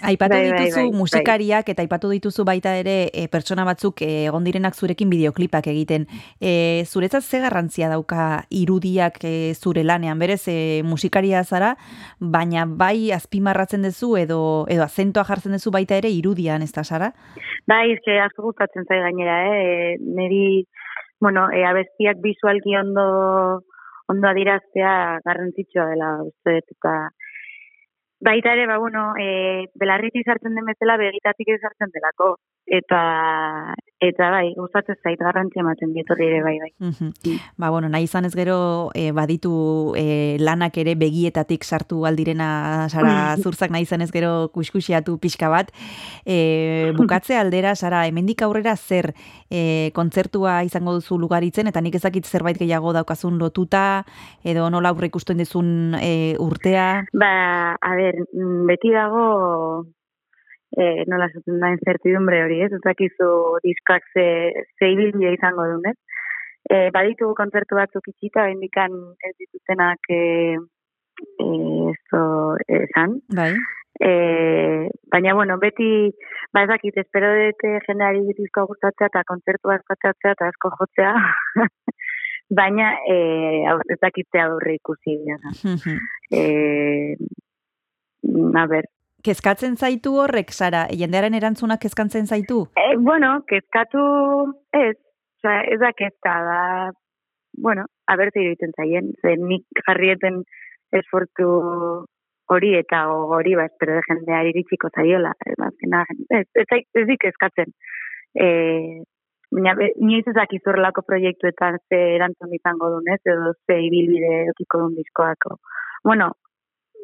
Aipatu Bai, bai, dituzu bai, musikariak eta aipatu dituzu baita ere e, pertsona batzuk e, egon direnak zurekin bideoklipak egiten. E, zuretzat ze garrantzia dauka irudiak e, zure lanean, berez e, musikaria zara, baina bai azpimarratzen duzu edo edo azentoa jartzen duzu baita ere irudian, ez da, Sara? Bai, eske asko gustatzen zai gainera, eh? Neri, bueno, e, abestiak visualki ondo ondo adiraztea garrantzitsua dela uste dut eta baita ere, ba, bueno, e, belarriti sartzen den bezala begitatik ez sartzen delako. Eta, eta bai, gustatzen zait garrantzia ematen dietorri ere bai, bai. Mhm. Ba, bueno, nahi izan ez gero e, baditu e, lanak ere begietatik sartu aldirena Sara Zurzak nahi izan ez gero kuskusiatu pixka bat. E, bukatze aldera, Sara, hemendik aurrera zer e, kontzertua izango duzu lugaritzen, eta nik ezakit zerbait gehiago daukazun lotuta, edo nola aurre ikusten dizun e, urtea. Ba, a ber, mm, beti dago eh, nola esaten da incertidumbre hori, ez? Ez dakizu diskoak ze, ze ibilbide izango duen, ez? E, baditugu kontzertu batzuk itxita, indikan ez ditutenak e, e, esto esan. Bai. E, baina, bueno, beti, ba ez dakit, espero dut jendeari diskoa gustatzea eta kontzertu askatzea eta asko jotzea. baina, e, ez dakitzea aurre ikusi. Ja. E, a ber, Kezkatzen zaitu horrek, Sara, jendearen erantzunak kezkatzen zaitu? E, bueno, kezkatu ez, Osea, ez da kezka, da, bueno, aberte iruditzen zaien, ze nik jarrieten esfortu hori eta hori, ba, espero de jendeari iritsiko zaiola, ez, azkena, ez, ez, zait- ez dik kezkatzen. E, baina, be- inoiz ez dakiz horrelako proiektuetan ze erantzun izango duen, ez, edo ze ibilbide okiko duen diskoako. Bueno,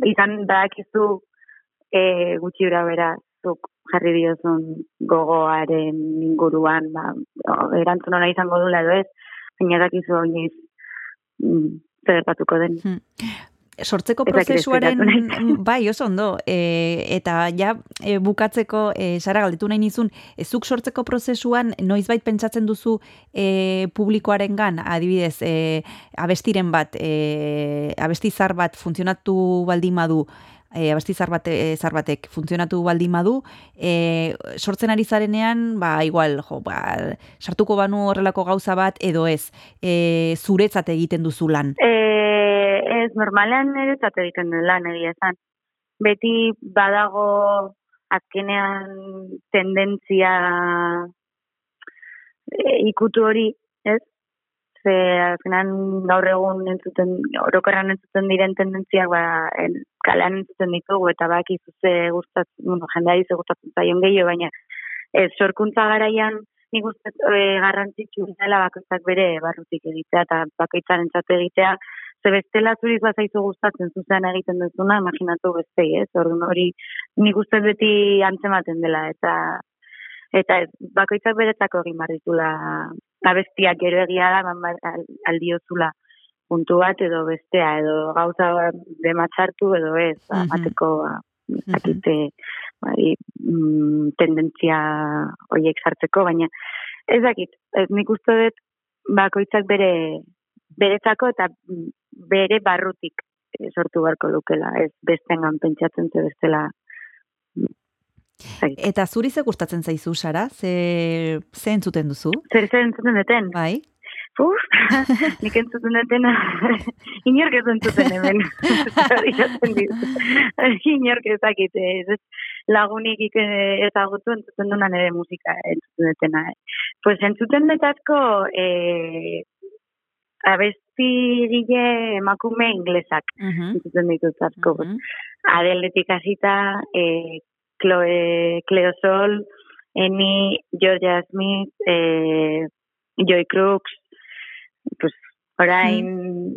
izan badakizu e, gutxi bera bera zuk jarri diozun gogoaren inguruan, ba, erantzun ona izango dula edo ez, baina dakizu oinez mm, zer gertatuko den. sortzeko Ez dakit prozesuaren bai oso ondo. E, eta ja e, bukatzeko e, Sara galdetu nahi nizun e, zuk sortzeko prozesuan noizbait pentsatzen duzu e, publikoarengan adibidez e, abestiren bat e, abesti zar bat funtzionatu baldin badu e, abesti zar, bat, e, zar batek funtzionatu baldin badu, e, sortzen ari zarenean, ba, igual, jo, ba, sartuko banu horrelako gauza bat, edo ez, e, zuretzat egiten duzu lan. E, ez, normalean niretzat egiten duen lan egia esan. Beti badago azkenean tendentzia e, ikutu hori, ez? Ze azkenean gaur egun entzuten, orokorran entzuten diren tendentziak ba, en, kalean entzuten ditugu eta baki zuze gustatzen, bueno, jendeari ze gustatzen zaion gehiago, baina ez, sorkuntza garaian nik uste e, garrantzitsu dela bakoitzak bere barrutik egitea eta bakoitzaren egitea, ze bestela zuriz bazaizu gustatzen zuzean egiten duzuna, imaginatu bestei, ez? Orduan hori nik uste beti antzematen dela eta eta ez, bakoitzak beretzako egin behar ditula abestiak gero egia da man, al- aldiozula puntu bat edo bestea, edo gauza dematxartu edo ez, ba, Mhm. mateko, ba, zakite, bai, mm, tendentzia horiek sartzeko, baina ez dakit, ez nik uste dut bakoitzak bere beretzako eta mm, bere barrutik eh, sortu beharko lukela, ez bestengan pentsatzen ze bestela Eta zuri ze gustatzen zaizu, Sara? Ze, ze entzuten duzu? Zer zer entzuten duten? Bai. Uf, nik entzuten dutena, inork ez entzuten hemen. Inork ez dakit, ez, lagunik ik- ezagutu entzuten duna nire musika entzuten dutena. Eh. Pues entzuten dutazko eh, abestigile emakume inglesak entzuten ditut asko. pues, Adeletik hasita, eh, Chloe, Cleo Sol, Eni, Georgia Smith, eh, Joy Crooks, pues, orain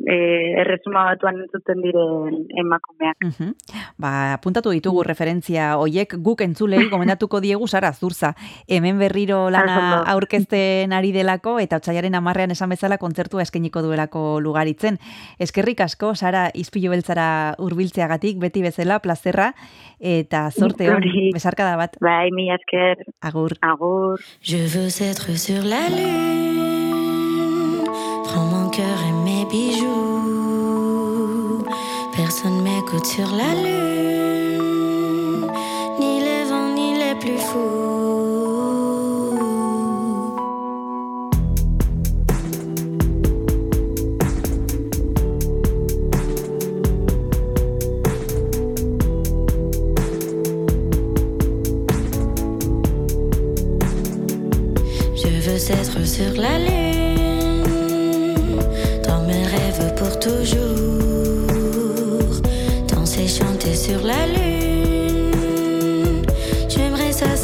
eh, erresuma batuan entzuten diren emakumeak. Mhm. Ba, apuntatu ditugu referentzia hoiek guk entzulei gomendatuko diegu Sara Zurza. Hemen berriro lana aurkezten ari delako eta otsailaren amarrean esan bezala kontzertua eskainiko duelako lugaritzen. Eskerrik asko, Sara, izpilu beltzara hurbiltzeagatik beti bezala, plazerra, eta zorte hon, Zuri. besarkada bat. Bai, mila esker. Agur. Agur. Je veux être sur la lune. Bijoux. Personne m'écoute sur la lune. Ni les vents, ni les plus fous. Je veux être sur la lune, toujours. Danser, chanter sur la lune. J'aimerais ça,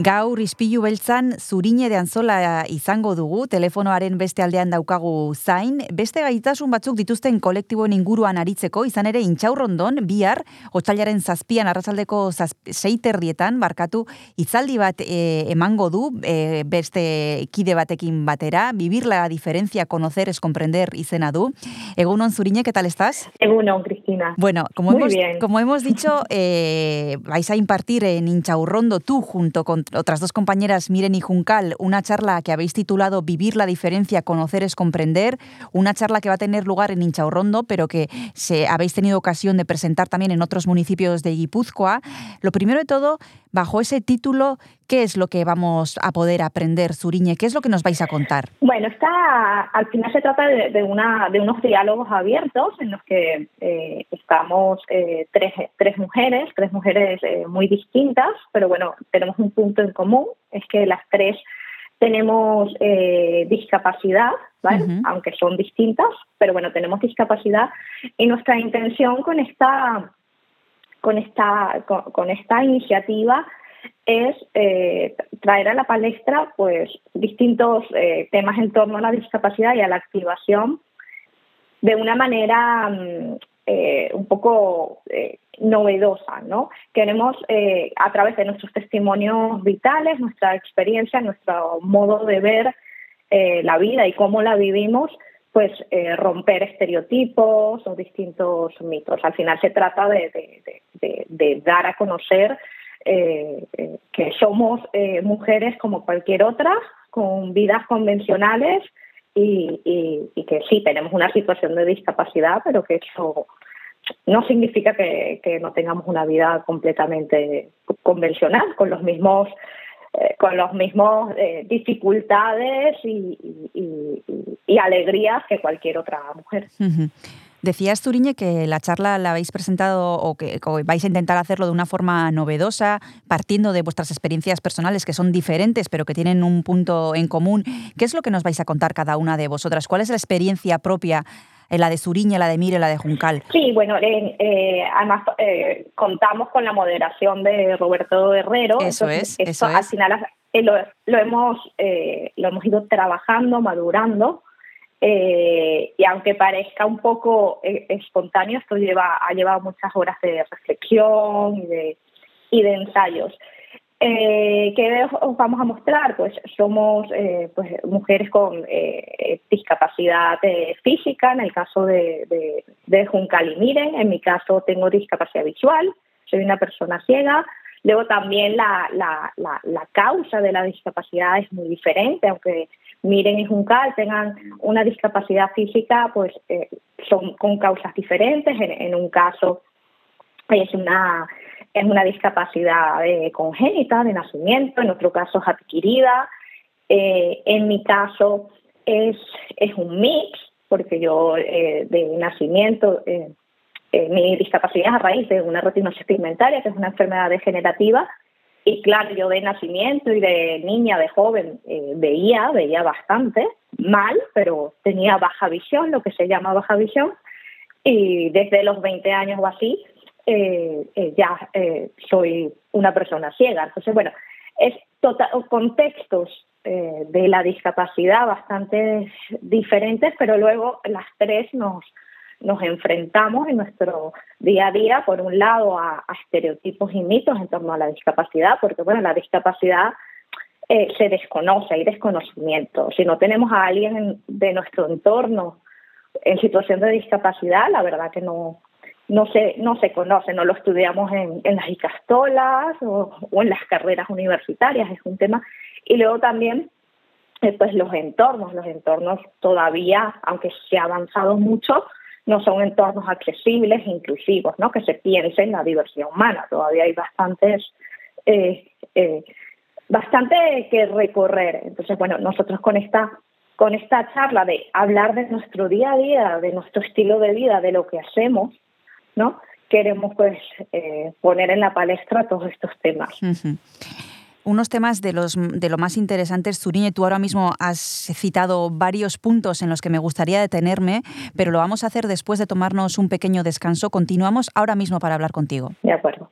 Gaur ispilu beltzan zurine de anzola izango dugu, telefonoaren beste aldean daukagu zain, beste gaitasun batzuk dituzten kolektiboen inguruan aritzeko, izan ere intxaurrondon, bihar, otxailaren zazpian arrazaldeko zazp, seiterrietan, barkatu, itzaldi bat e, emango du, e, beste kide batekin batera, vivir la diferencia, conocer es comprender izena du. Egunon zurine, ¿qué tal estás? Egunon, Cristina. Bueno, como, Muy hemos, bien. como hemos dicho, eh, vais a impartir en Inchaurrondo, tú junto con otras dos compañeras, Miren y Juncal, una charla que habéis titulado Vivir la diferencia, conocer es comprender, una charla que va a tener lugar en Inchaurrondo, pero que se, habéis tenido ocasión de presentar también en otros municipios de Guipúzcoa. Lo primero de todo, bajo ese título, ¿qué es lo que vamos a poder aprender, Zuriñe? ¿Qué es lo que nos vais a contar? Bueno, esta, al final se trata de, de una, de unos diálogos abiertos en los que eh, estamos eh, tres, tres mujeres, tres mujeres eh, muy distintas, pero bueno, tenemos un punto en común, es que las tres tenemos eh, discapacidad, ¿vale? Aunque son distintas, pero bueno, tenemos discapacidad y nuestra intención con esta con esta, con, con esta iniciativa es eh, traer a la palestra pues distintos eh, temas en torno a la discapacidad y a la activación de una manera mm, eh, un poco eh, novedosa, ¿no? Queremos eh, a través de nuestros testimonios vitales, nuestra experiencia, nuestro modo de ver la vida y cómo la vivimos, pues romper estereotipos o distintos mitos. Al final se trata de- de- de dar a conocer eh, eh, que somos eh, mujeres como cualquier otra, con vidas convencionales y, y- que sí tenemos una situación de discapacidad, pero que eso no significa que, no tengamos una vida completamente convencional, con los mismos eh, con los mismos eh, dificultades y, y- alegrías que cualquier otra mujer. Ujú. Decías, Turiñe, que la charla la habéis presentado o que, vais a intentar hacerlo de una forma novedosa, partiendo de vuestras experiencias personales que son diferentes, pero que tienen un punto en común. ¿Qué es lo que nos vais a contar cada una de vosotras? ¿Cuál es la experiencia propia, eh, la de Suriñe, la de Mire, la de Juncal? Sí, bueno, eh, eh, además eh, contamos con la moderación de Roberto Herrero. Eso entonces es, esto eso al final eh, lo, lo hemos eh, lo hemos ido trabajando, madurando. Eh, y aunque parezca un poco eh, espontáneo, esto lleva, ha llevado muchas horas de reflexión y de, y de ensayos. Eh, ¿Qué os vamos a mostrar? Pues somos eh, pues, mujeres con eh, discapacidad eh, física, en el caso de, de, de Juncal y Miren, en mi caso tengo discapacidad visual, soy una persona ciega. Luego también la, la, la, la causa de la discapacidad es muy diferente, aunque Miren y Juncal tengan una discapacidad física, pues eh, son con causas diferentes. En, un caso es una es una discapacidad eh, congénita de nacimiento, en otro caso es adquirida, eh, en mi caso es, es un mix, porque yo eh, de nacimiento, mi discapacidad es a raíz de una retinosis pigmentaria, que es una enfermedad degenerativa, y claro, yo de nacimiento y de niña, de joven, eh, veía, veía bastante mal, pero tenía baja visión, lo que se llama baja visión, y desde los 20 años o así, eh, eh, ya eh, soy una persona ciega. Entonces, bueno, es total, contextos eh, de la discapacidad bastante diferentes, pero luego las tres nos, nos enfrentamos en nuestro día a día, por un lado, a, estereotipos y mitos en torno a la discapacidad, porque, bueno, la discapacidad eh, se desconoce, hay desconocimiento. Si no tenemos a alguien en- de nuestro entorno en situación de discapacidad, la verdad que no, no se, no se conoce, no lo estudiamos en, en las icastolas o, o en las carreras universitarias, es un tema. Y luego también, eh, pues los entornos, los entornos todavía, aunque se ha avanzado mucho, no son entornos accesibles e inclusivos, ¿no? Que se piense en la diversidad humana, todavía hay bastantes, eh, eh, bastante que recorrer. Entonces, bueno, nosotros con esta con esta charla de hablar de nuestro día a día, de nuestro estilo de vida, de lo que hacemos, ¿no? Queremos pues eh, poner en la palestra todos estos temas. Unos temas de, los, de lo más interesantes, Zuriñe, tú ahora mismo has citado varios puntos en los que me gustaría detenerme, pero lo vamos a hacer después de tomarnos un pequeño descanso. Continuamos ahora mismo para hablar contigo. De acuerdo.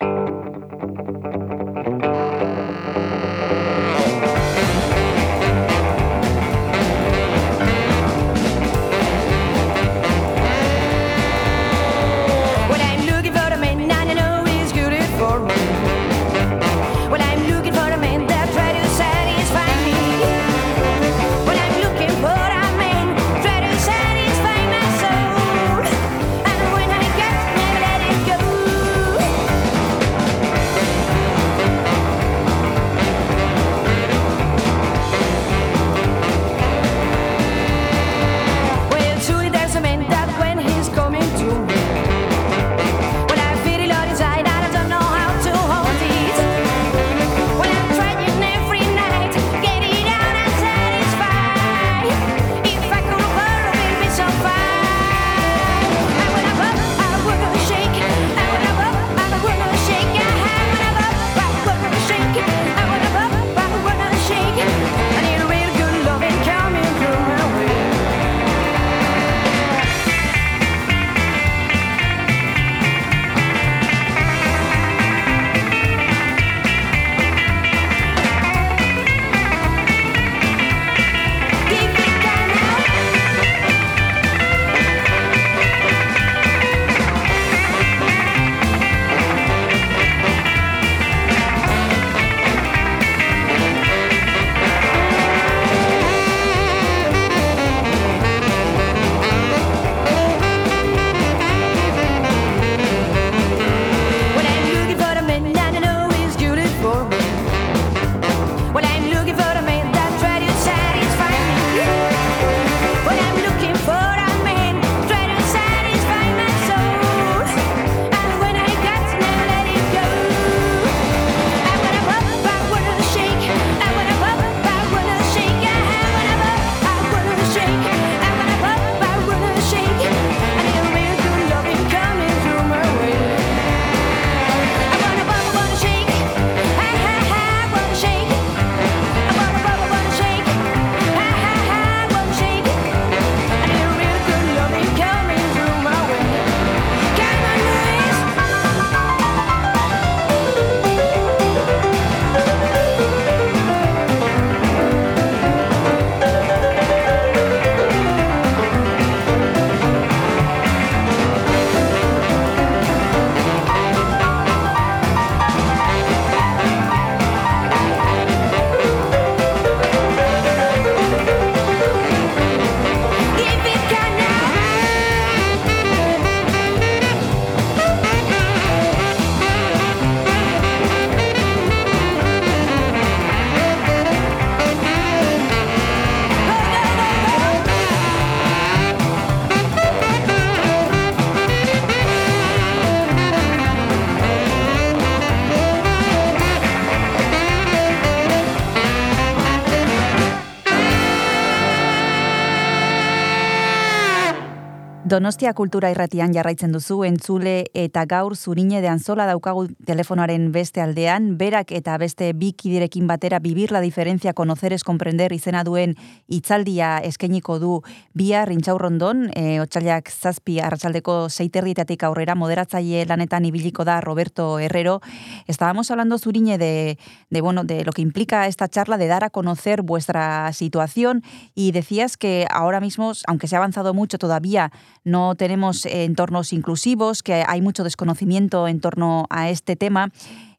Donostia kultura irratian jarraitzen duzu entzule eta gaur zurine de anzola daukagu telefonaren beste aldean, berak eta beste bi kiderekin batera bibir la diferencia conocer es comprender izena duen hitzaldia eskainiko du bihar intxaurrondon, e, otxailak zazpi arratsaldeko seiterrietatik aurrera moderatzaile lanetan ibiliko da Roberto Herrero. Estábamos hablando zurine de, de, bueno, de lo que implica esta charla, de dar a conocer vuestra situación y decías que ahora mismo, aunque se ha avanzado mucho todavía, no tenemos entornos inclusivos, que hay mucho desconocimiento en torno a este tema.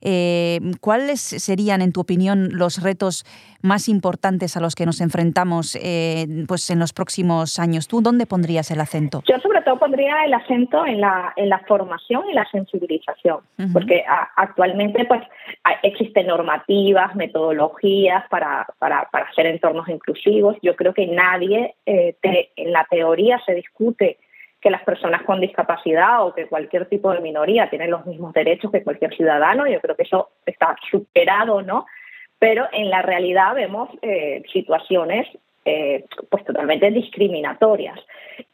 Eh, ¿Cuáles serían, en tu opinión, los retos más importantes a los que nos enfrentamos eh, pues en los próximos años? ¿Tú dónde pondrías el acento? Yo sobre todo pondría el acento en la, en la formación y la sensibilización, porque a- actualmente pues existen normativas, metodologías para, para, para hacer entornos inclusivos. Yo creo que nadie, eh, te- en la teoría se discute que las personas con discapacidad o que cualquier tipo de minoría tienen los mismos derechos que cualquier ciudadano. Yo creo que eso está superado, ¿no? Pero en la realidad vemos eh, situaciones eh, pues totalmente discriminatorias.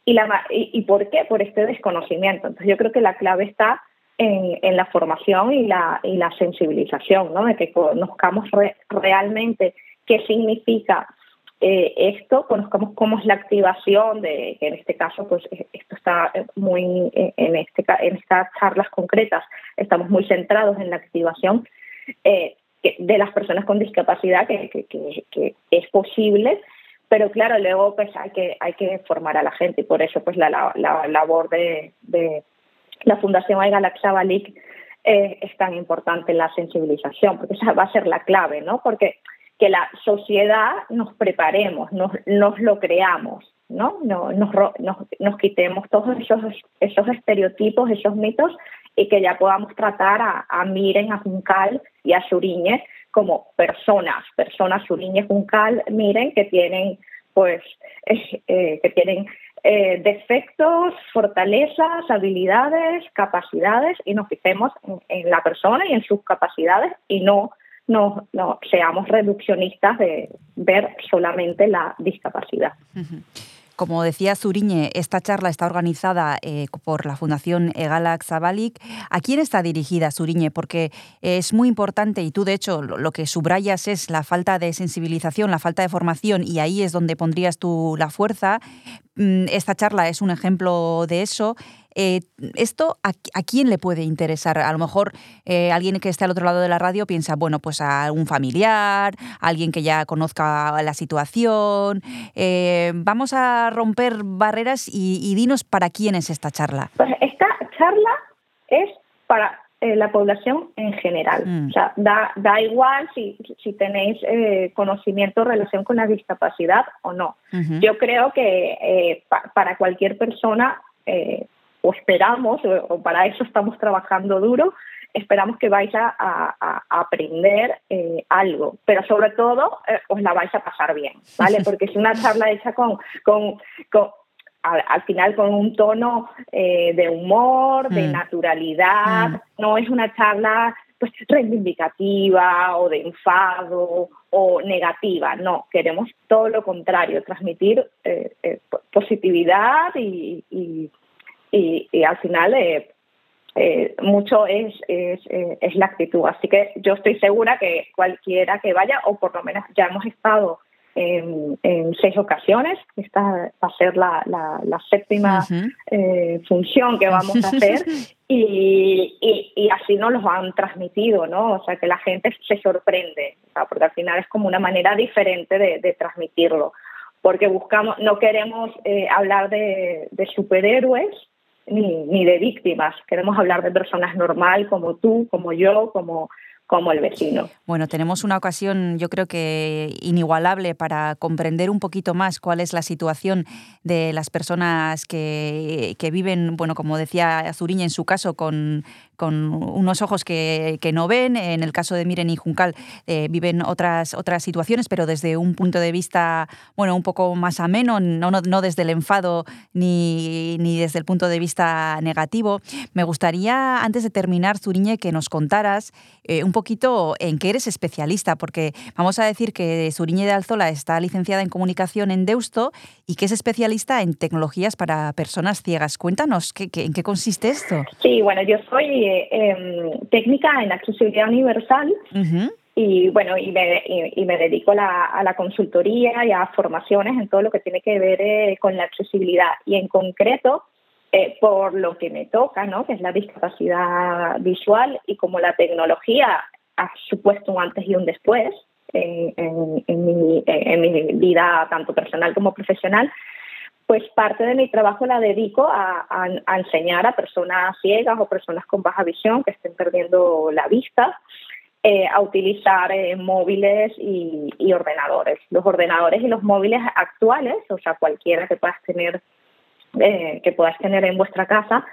¿Y, la, y, ¿Y por qué? Por este desconocimiento. Entonces yo creo que la clave está en, la formación y la, y la sensibilización, ¿no? De que conozcamos re- realmente qué significa eh, esto, conozcamos cómo es la activación de, en este caso, pues eh, esto está eh, muy, eh, en, este, en estas charlas concretas, estamos muy centrados en la activación eh, de las personas con discapacidad, que, que, que- que es posible, pero claro, luego pues hay que, hay que formar a la gente y por eso pues la, la, la labor de, de la Fundación Aiga Laxabalik eh, es tan importante en la sensibilización, porque esa va a ser la clave, ¿no? Porque que la sociedad nos preparemos, nos, nos lo creamos, ¿no? No- Nos, nos, nos quitemos todos esos, esos estereotipos, esos mitos y que ya podamos tratar a, a Miren, a Juncal y a Suriñe como personas, personas Suriñe, Juncal, Miren, que tienen pues eh, que tienen eh, defectos, fortalezas, habilidades, capacidades y nos fijemos en, en la persona y en sus capacidades y no, no, no seamos reduccionistas de ver solamente la discapacidad. Como decía Zuriñe, esta charla está organizada eh, por la Fundación Egalak Zabalik. ¿A quién está dirigida, Zuriñe? Porque es muy importante y tú, de hecho, lo, lo que subrayas es la falta de sensibilización, la falta de formación y ahí es donde pondrías tú la fuerza. Mm, Esta charla es un ejemplo de eso. Eh, ¿Esto a, a quién le puede interesar? A lo mejor eh, alguien que esté al otro lado de la radio piensa, bueno, pues a un familiar, a alguien que ya conozca la situación. Eh, vamos a romper barreras y, y dinos para quién es esta charla. Pues esta charla es para la población en general. Mm. O sea, da, da igual si, si tenéis eh, conocimiento en relación con la discapacidad o no. Yo creo que eh, pa- para cualquier persona, eh, o esperamos, o, para eso estamos trabajando duro, esperamos que vais a, a- a aprender eh, algo, pero sobre todo eh, os la vais a pasar bien, ¿vale? Porque es una charla hecha con, con, con- al, al final con un tono eh, de humor, de Mm. naturalidad, Mm. no es una charla pues reivindicativa o de enfado o negativa, no, queremos todo lo contrario, transmitir eh, eh, po- positividad y, y, y- y al final eh, eh, mucho es, es, eh, es la actitud. Así que yo estoy segura que cualquiera que vaya, o por lo menos ya hemos estado en, en seis ocasiones, esta va a ser la, la, la séptima eh, función que vamos a hacer y, y, y así nos lo han transmitido, ¿no? O sea, que la gente se sorprende, sea, porque al final es como una manera diferente de, de transmitirlo, porque buscamos, no queremos eh, hablar de, de superhéroes ni, ni de víctimas, queremos hablar de personas normal como tú, como yo, como, como el vecino. Bueno, tenemos una ocasión, yo creo que inigualable para comprender un poquito más cuál es la situación de las personas que, que viven, bueno, como decía Zuriña en su caso, con, con unos ojos que, que no ven. En el caso de Miren y Juncal eh, viven otras, otras situaciones, pero desde un punto de vista, bueno, un poco más ameno, no, no, no desde el enfado ni, ni desde el punto de vista negativo. Me gustaría, antes de terminar, Zuriñe, que nos contaras eh, un poquito en qué eres especialista, porque vamos a decir que Zuriñe de Alzola está licenciada en comunicación en Deusto y que es especialista en tecnologías para personas ciegas. Cuéntanos, ¿qué, qué- en qué consiste esto? Sí, bueno, yo soy eh, em, técnica en accesibilidad universal Ujú. y bueno, y me, y, y me dedico a la, a la consultoría y a formaciones en todo lo que tiene que ver eh, con la accesibilidad y en concreto eh, por lo que me toca, ¿no? Que es la discapacidad visual y como la tecnología ha supuesto un antes y un después en, en- en mi, en mi vida tanto personal como profesional, pues parte de mi trabajo la dedico a, a- a enseñar a personas ciegas o personas con baja visión que estén perdiendo la vista eh, a utilizar eh, móviles y, y ordenadores. Los ordenadores y los móviles actuales, o sea, cualquiera que puedas tener, eh, que puedas tener en vuestra casa,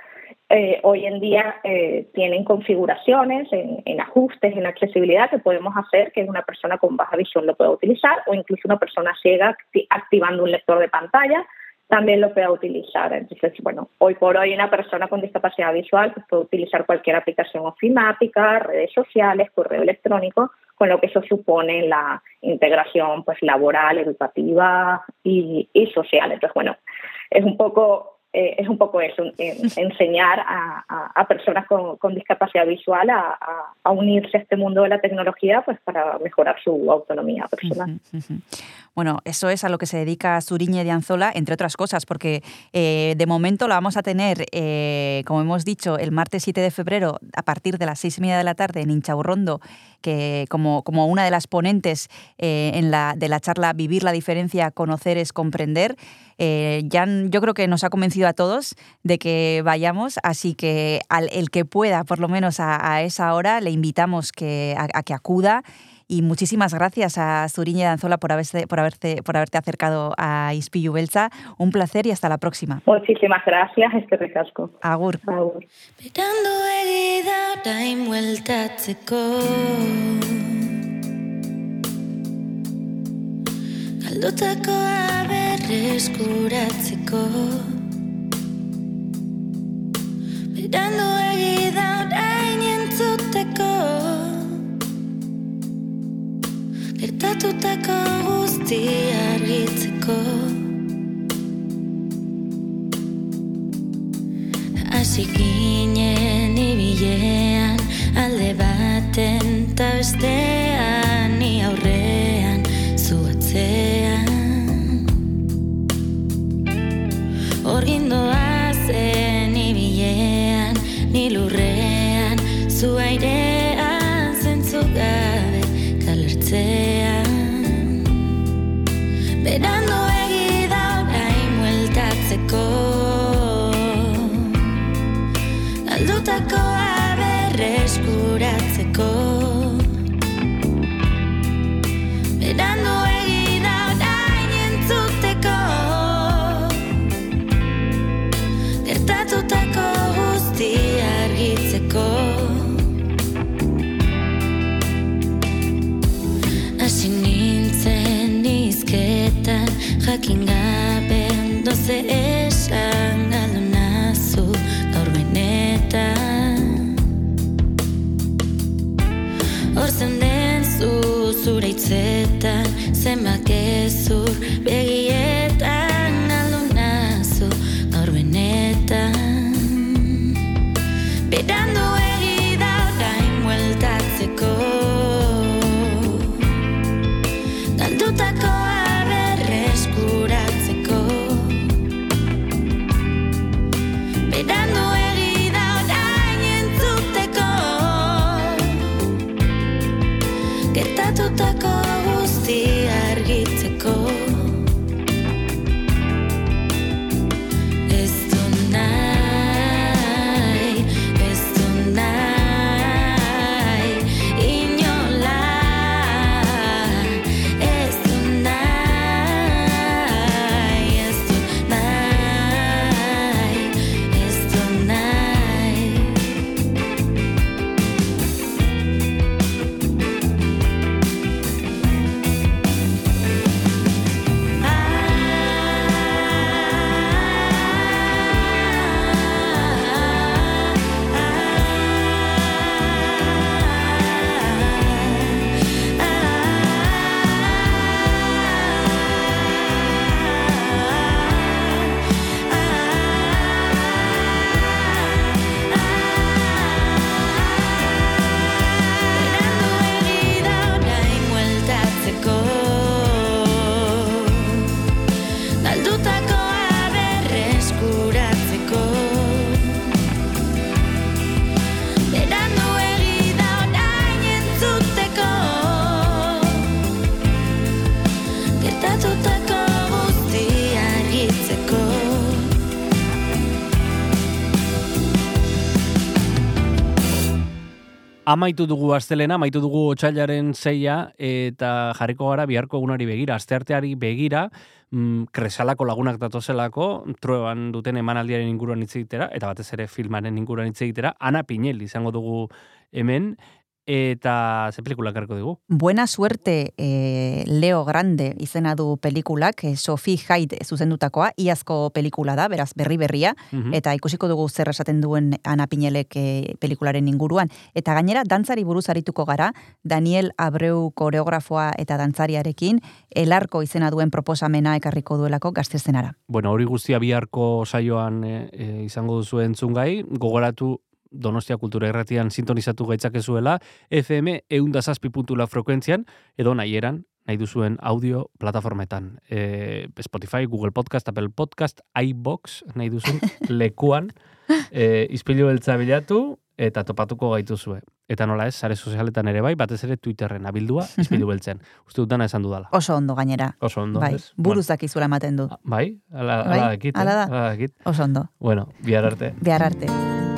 eh, hoy en día eh, tienen configuraciones en, en ajustes, en accesibilidad que podemos hacer que una persona con baja visión lo pueda utilizar o incluso una persona ciega acti- activando un lector de pantalla también lo pueda utilizar. Entonces, bueno, hoy por hoy una persona con discapacidad visual pues, puede utilizar cualquier aplicación ofimática, redes sociales, correo electrónico, con lo que eso supone la integración pues laboral, educativa y, y social. Entonces, bueno, es un poco eh, es un poco eso, en- enseñar a, a- a personas con, con discapacidad visual a, a- unirse a este mundo de la tecnología pues para mejorar su autonomía personal. Bueno, eso es a lo que se dedica Suriñe de Anzola, entre otras cosas, porque eh, de momento la vamos a tener, eh, como hemos dicho, el martes 7 de febrero a partir de las seis y media de la tarde en Inchaurrondo, que como, como una de las ponentes eh, en la, de la charla Vivir la diferencia, conocer es comprender. Eh, ya n- yo creo que nos ha convencido a todos de que vayamos, así que al el que pueda, por lo menos a, a esa hora, le invitamos que, a, a que acuda. Y muchísimas gracias a Zuriñe de Anzola por, haberse, por, haberte, por haberte acercado a Ispilu Beltza. Un placer y hasta la próxima. Muchísimas gracias, este recasco. Agur. Agur. Galdutakoa berreskuratzeko Berandu egi da orain entzuteko Gertatutako guzti argitzeko. Hasi ginen ibilean alde baten ta bestean lurrean zu zure Amaitu dugu astelena, amaitu dugu otxailaren zeia, eta jarriko gara biharko egunari begira, astearteari begira, mm, kresalako lagunak datozelako, trueban duten emanaldiaren inguruan hitz egitera, eta batez ere filmaren inguruan hitz egitera, Ana Pinel izango dugu hemen, eta ze pelikula karko dugu? Buena suerte eh, Leo Grande izena du pelikulak, eh, Sophie Hyde zuzendutakoa, iazko pelikula da, beraz berri berria, Mhm. eta ikusiko dugu zer esaten duen Ana Pinelek eh, pelikularen inguruan. Eta gainera, dantzari buruz arituko gara, Daniel Abreu koreografoa eta dantzariarekin, elarko izena duen proposamena ekarriko duelako gaztezenara. Bueno, hori guztia biharko saioan e, e, izango duzu entzungai, gogoratu Donostia Kultura Erratian sintonizatu gaitzakezuela, FM eundazazpi puntula frekuentzian, edo nahi eran, nahi duzuen audio plataformetan. E, Spotify, Google Podcast, Apple Podcast, iBox, nahi duzuen lekuan, e, izpilu beltza bilatu, eta topatuko gaituzue. Eta nola ez, sare sozialetan ere bai, batez ere Twitterren abildua, izpilu beltzen. Uste dut dana esan dudala. Oso ondo gainera. Oso ondo, bai, ez? buruzak izula ematen du. Bueno, bai, ala, Bai, ala dakit, eh? ala da. ala dakit. Oso ondo. Bueno, bihar arte. Bihar arte.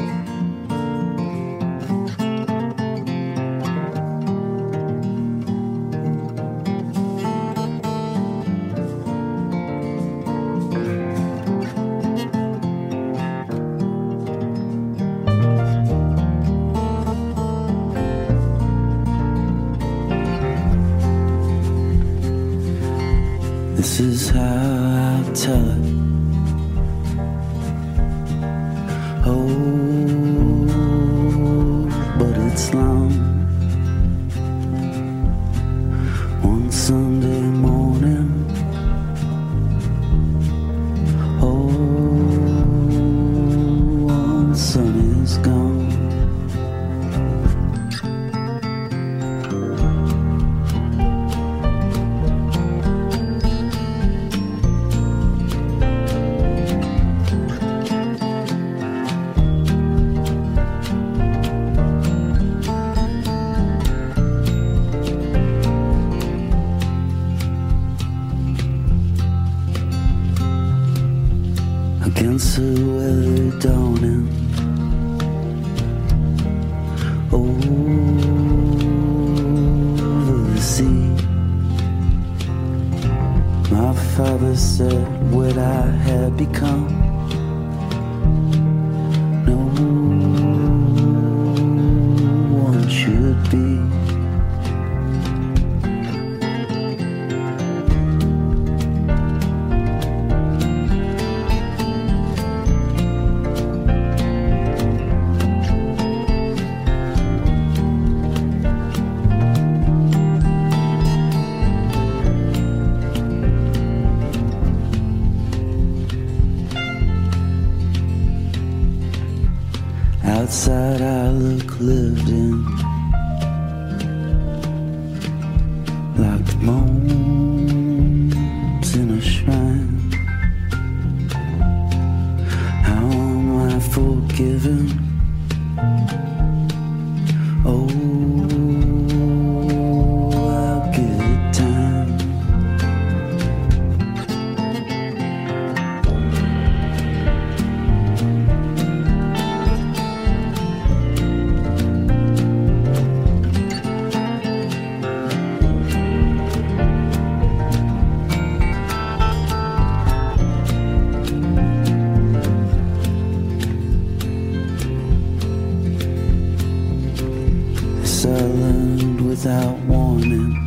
Without warning.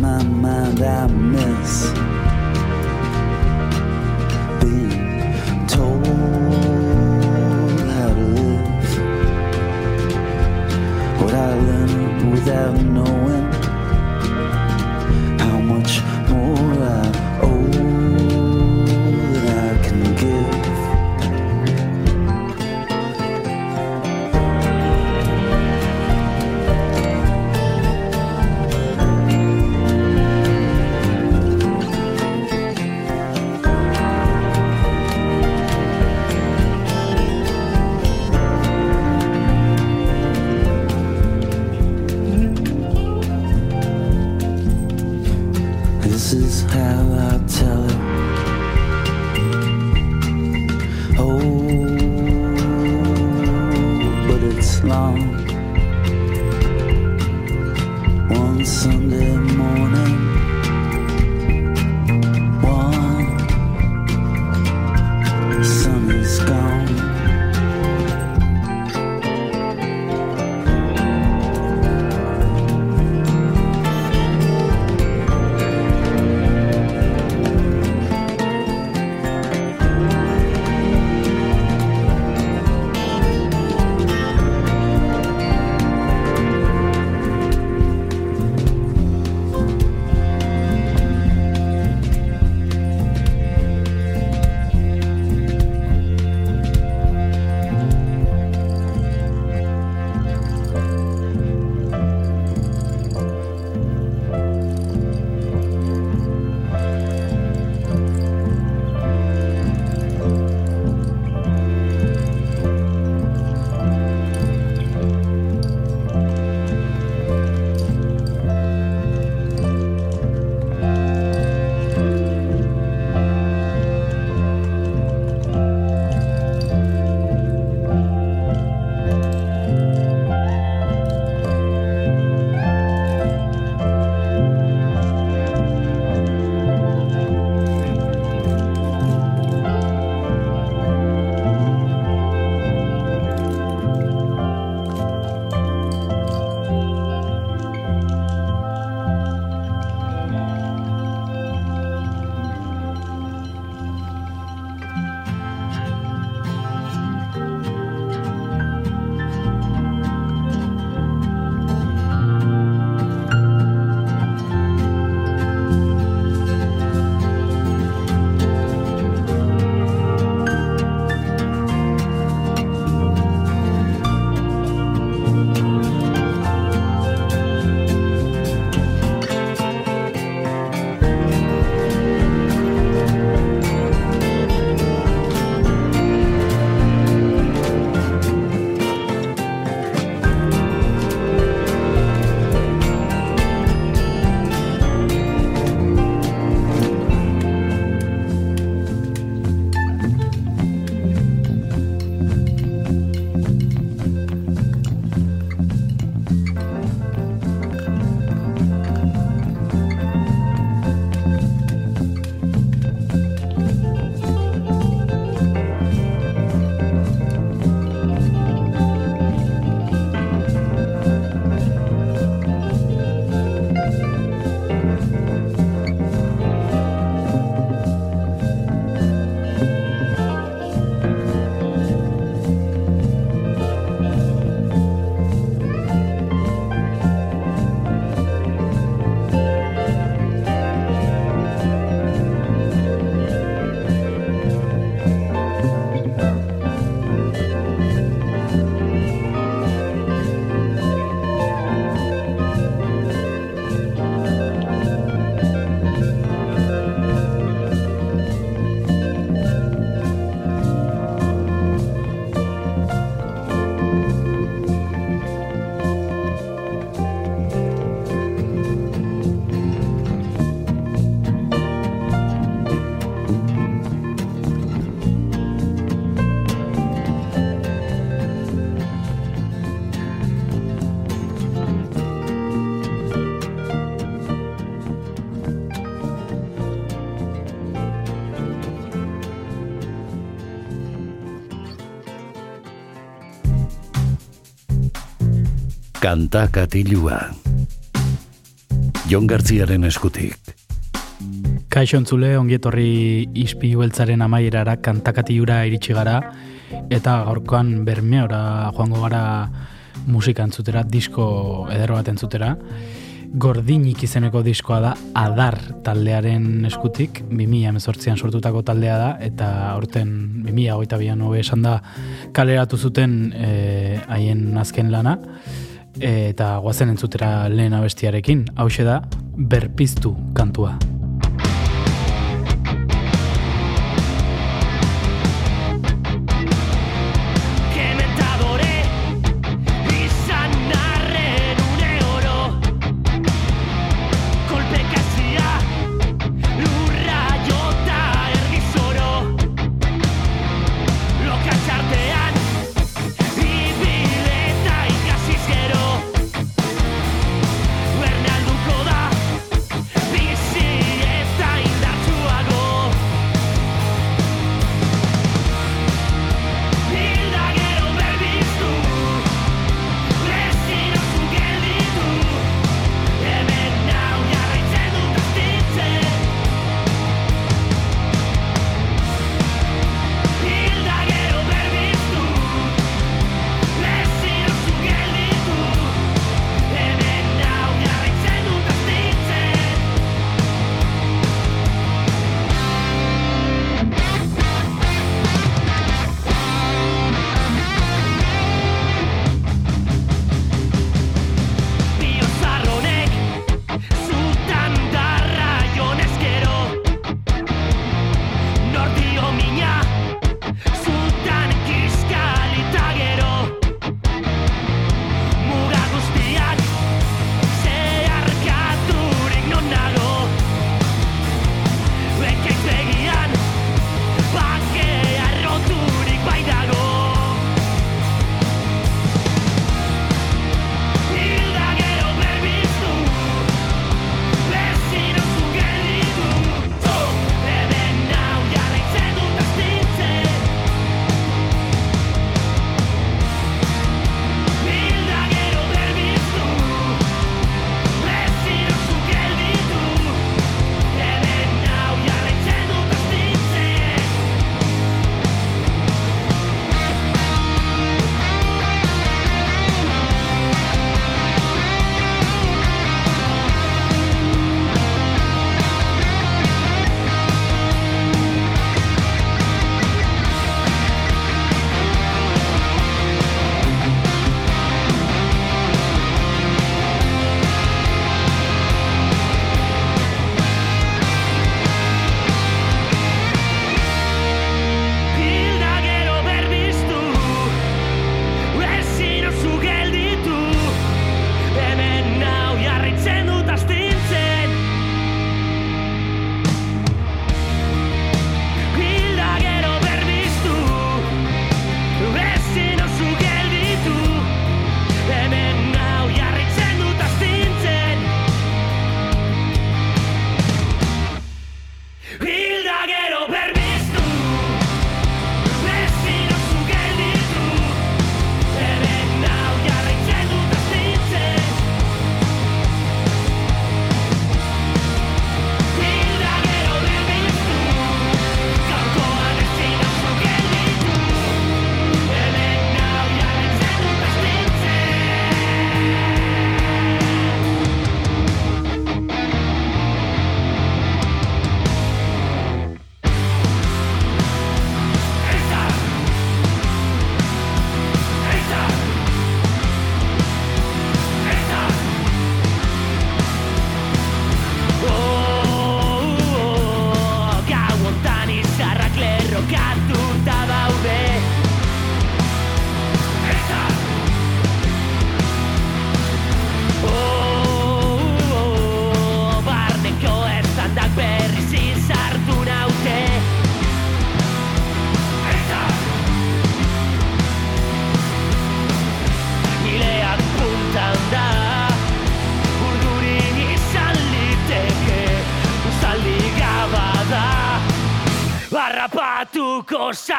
my mind I miss. Kanta katilua. Jon Gartziaren eskutik. Kaixo entzule, ongietorri ispi beltzaren amaierara kantakatiura iritsi gara, eta gaurkoan bermeora joango gara musika entzutera, disko edero bat entzutera. Gordinik izeneko diskoa da Adar taldearen eskutik, 2018an sortutako taldea da, eta aurten 2022an hobe esan da kaleratu zuten eh, haien e, azken lana eta guazen entzutera lehen abestiarekin, hau da, berpiztu kantua.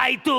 Ai, tu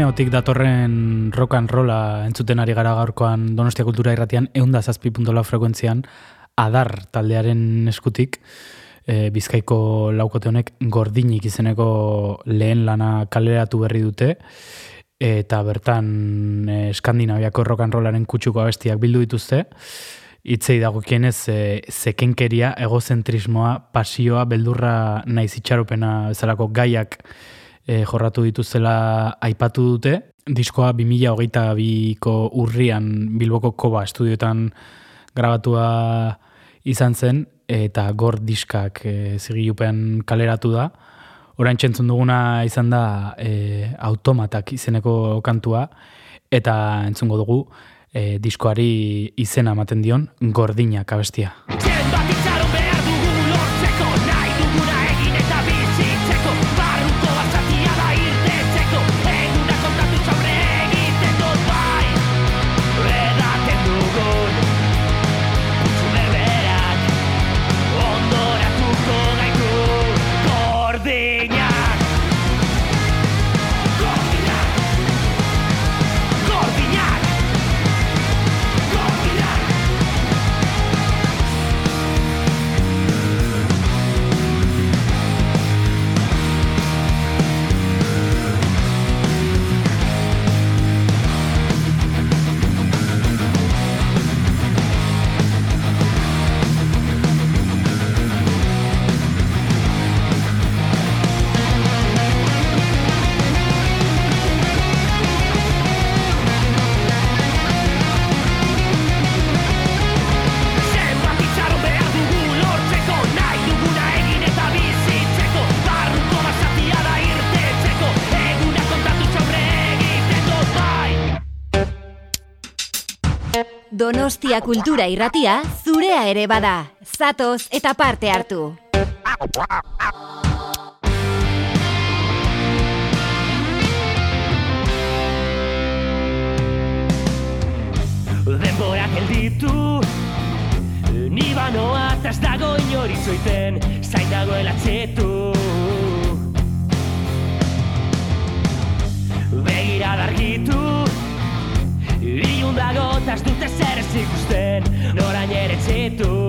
Bermeotik datorren rock and rolla entzuten ari gara gaurkoan Donostia Kultura irratian eunda zazpi frekuentzian adar taldearen eskutik. E, bizkaiko laukote honek gordinik izeneko lehen lana kaleratu berri dute. Eta bertan e, Skandinaviako rock and rollaren kutsuko abestiak bildu dituzte. Hitzei dagokienez e, zekenkeria, egozentrismoa, pasioa, beldurra naiz itxaropena bezalako gaiak e, jorratu dituzela aipatu dute. Diskoa 2022ko urrian Bilboko Koba estudioetan grabatua izan zen eta gor diskak e, zigilupean kaleratu da. Orain txentzun duguna izan da e, automatak izeneko kantua eta entzungo dugu e, diskoari izena ematen dion gordinak abestia. Donostia Kultura irratia zurea ere bada. Zatoz eta parte hartu. denbora gelditu Ni banoa eta ez dago inori zoiten Zain dagoela txetu Begira dargitu Ilun dago ez dute zer ez ikusten. Norain ere txetu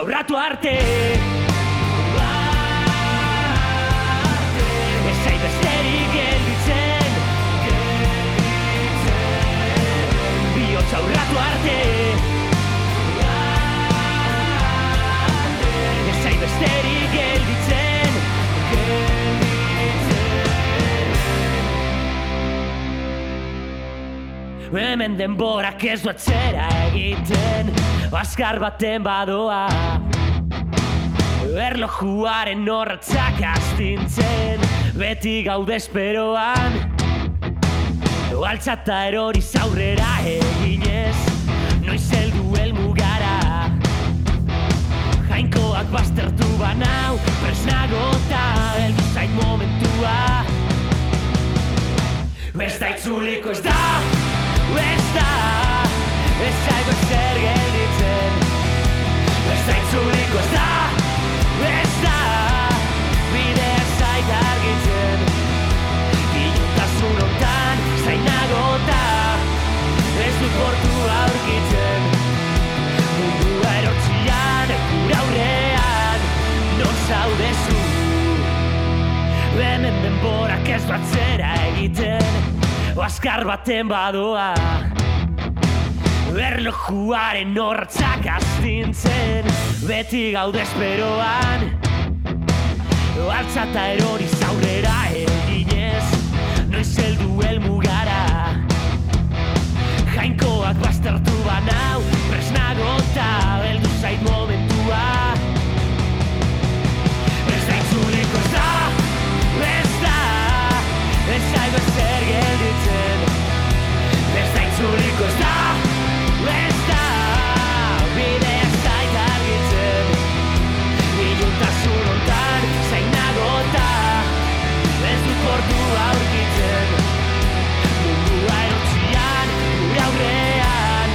Bihotza urratu arte. Ezai besterik gelditzen. Bihotza urratu arte. Besterik gelditzen. Hemen denborak ez du atzera egiten Azkar baten badoa. Erlojuaren horratzak astintzen Beti gaude esperoan. Altzata erori zaurrera eginez Noiz heldu elmugara Jainkoak bastertu banau Presnagota Elgu zain momentua. Ez da itzuliko ez da Ez da Ez zaigo ez Ez da itzuliko ez da Ez da Bidea zait zainago da Ez dut portu aurkitzen. Mundua erotzian gure aurrean Non zaudezu Hemen denborak ez du atzera egiten Oaskar baten badoa Erlojuaren hortzak astintzen. Beti gaude esperoan. Altza eta erori zaurera eginez. Noiz heldu helmugara Jainkoak baztertu banau Presnagota beldu zait momentua. Ez da itzuliko ez da Ez da Ez zaigo ezer gelditzen. Ez da itzuliko ez da Mundu aerotzian, gure aurrean,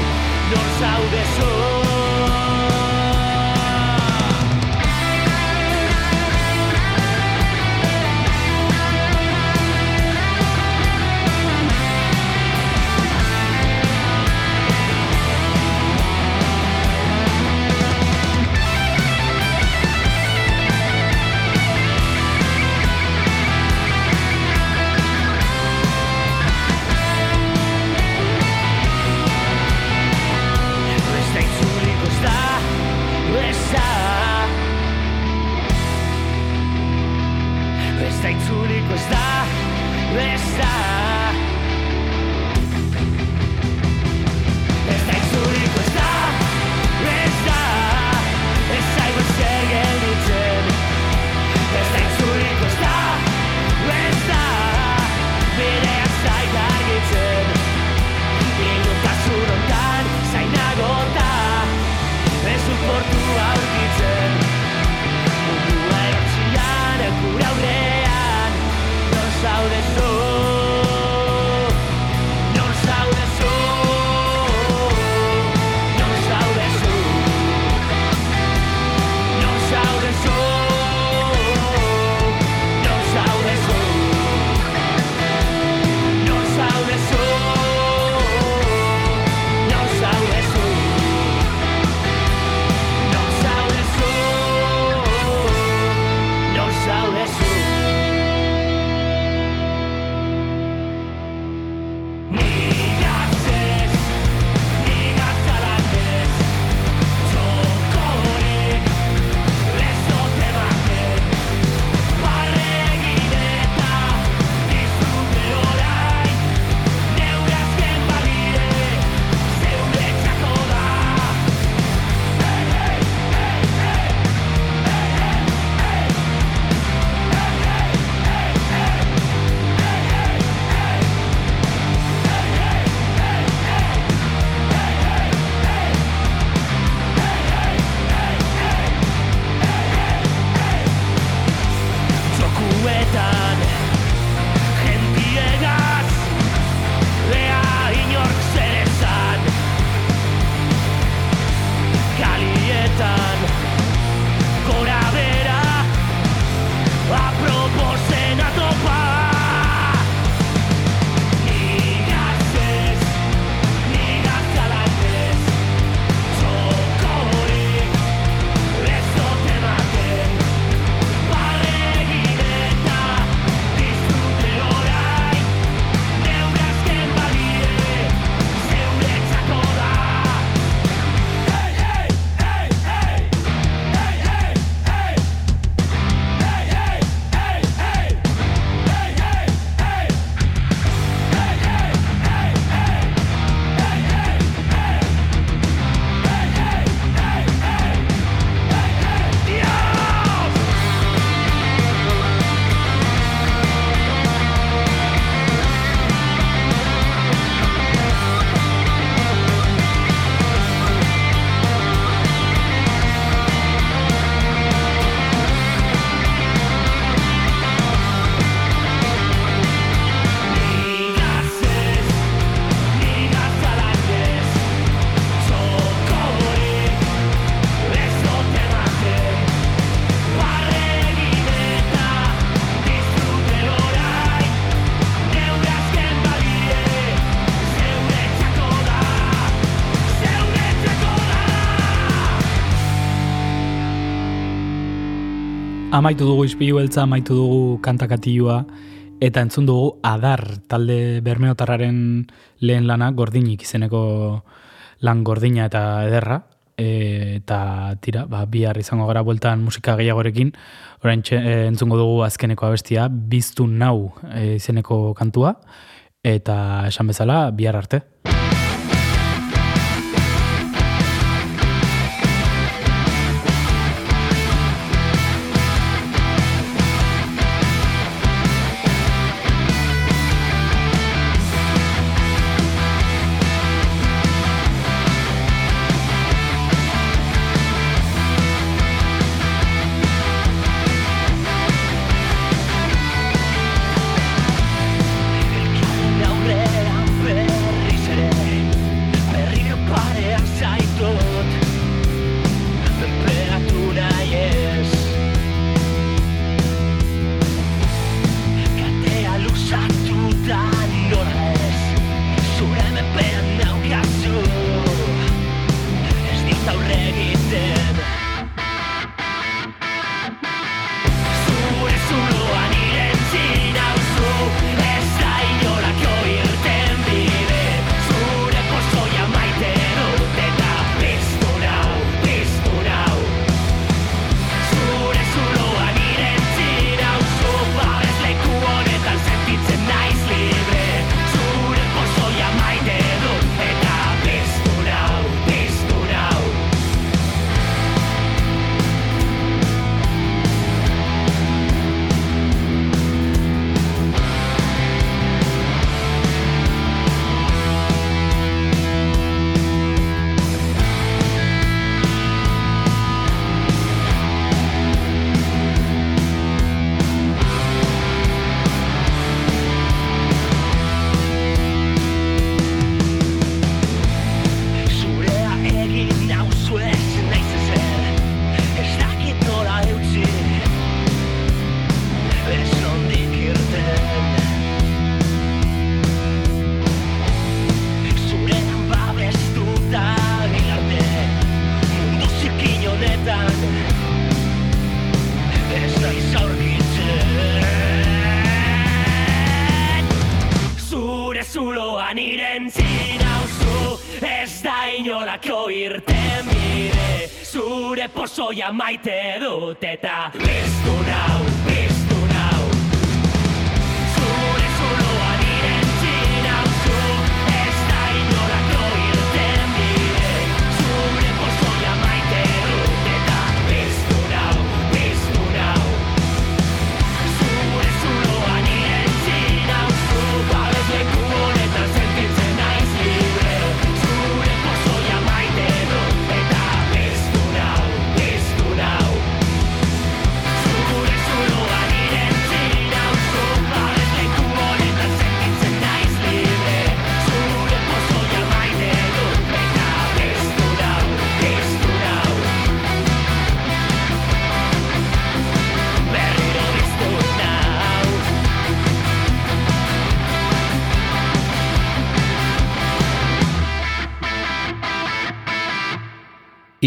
Amaitu dugu izpilu beltza, amaitu dugu kantakatioa, eta entzun dugu Adar talde bermeotarraren lehen lana gordinik izeneko lan gordina eta ederra. E, eta tira, ba, bihar izango gara bueltan musika gehiagorekin, orain txe, e, entzungo dugu azkeneko abestia, biztu nau e, izeneko kantua, eta esan bezala bihar arte.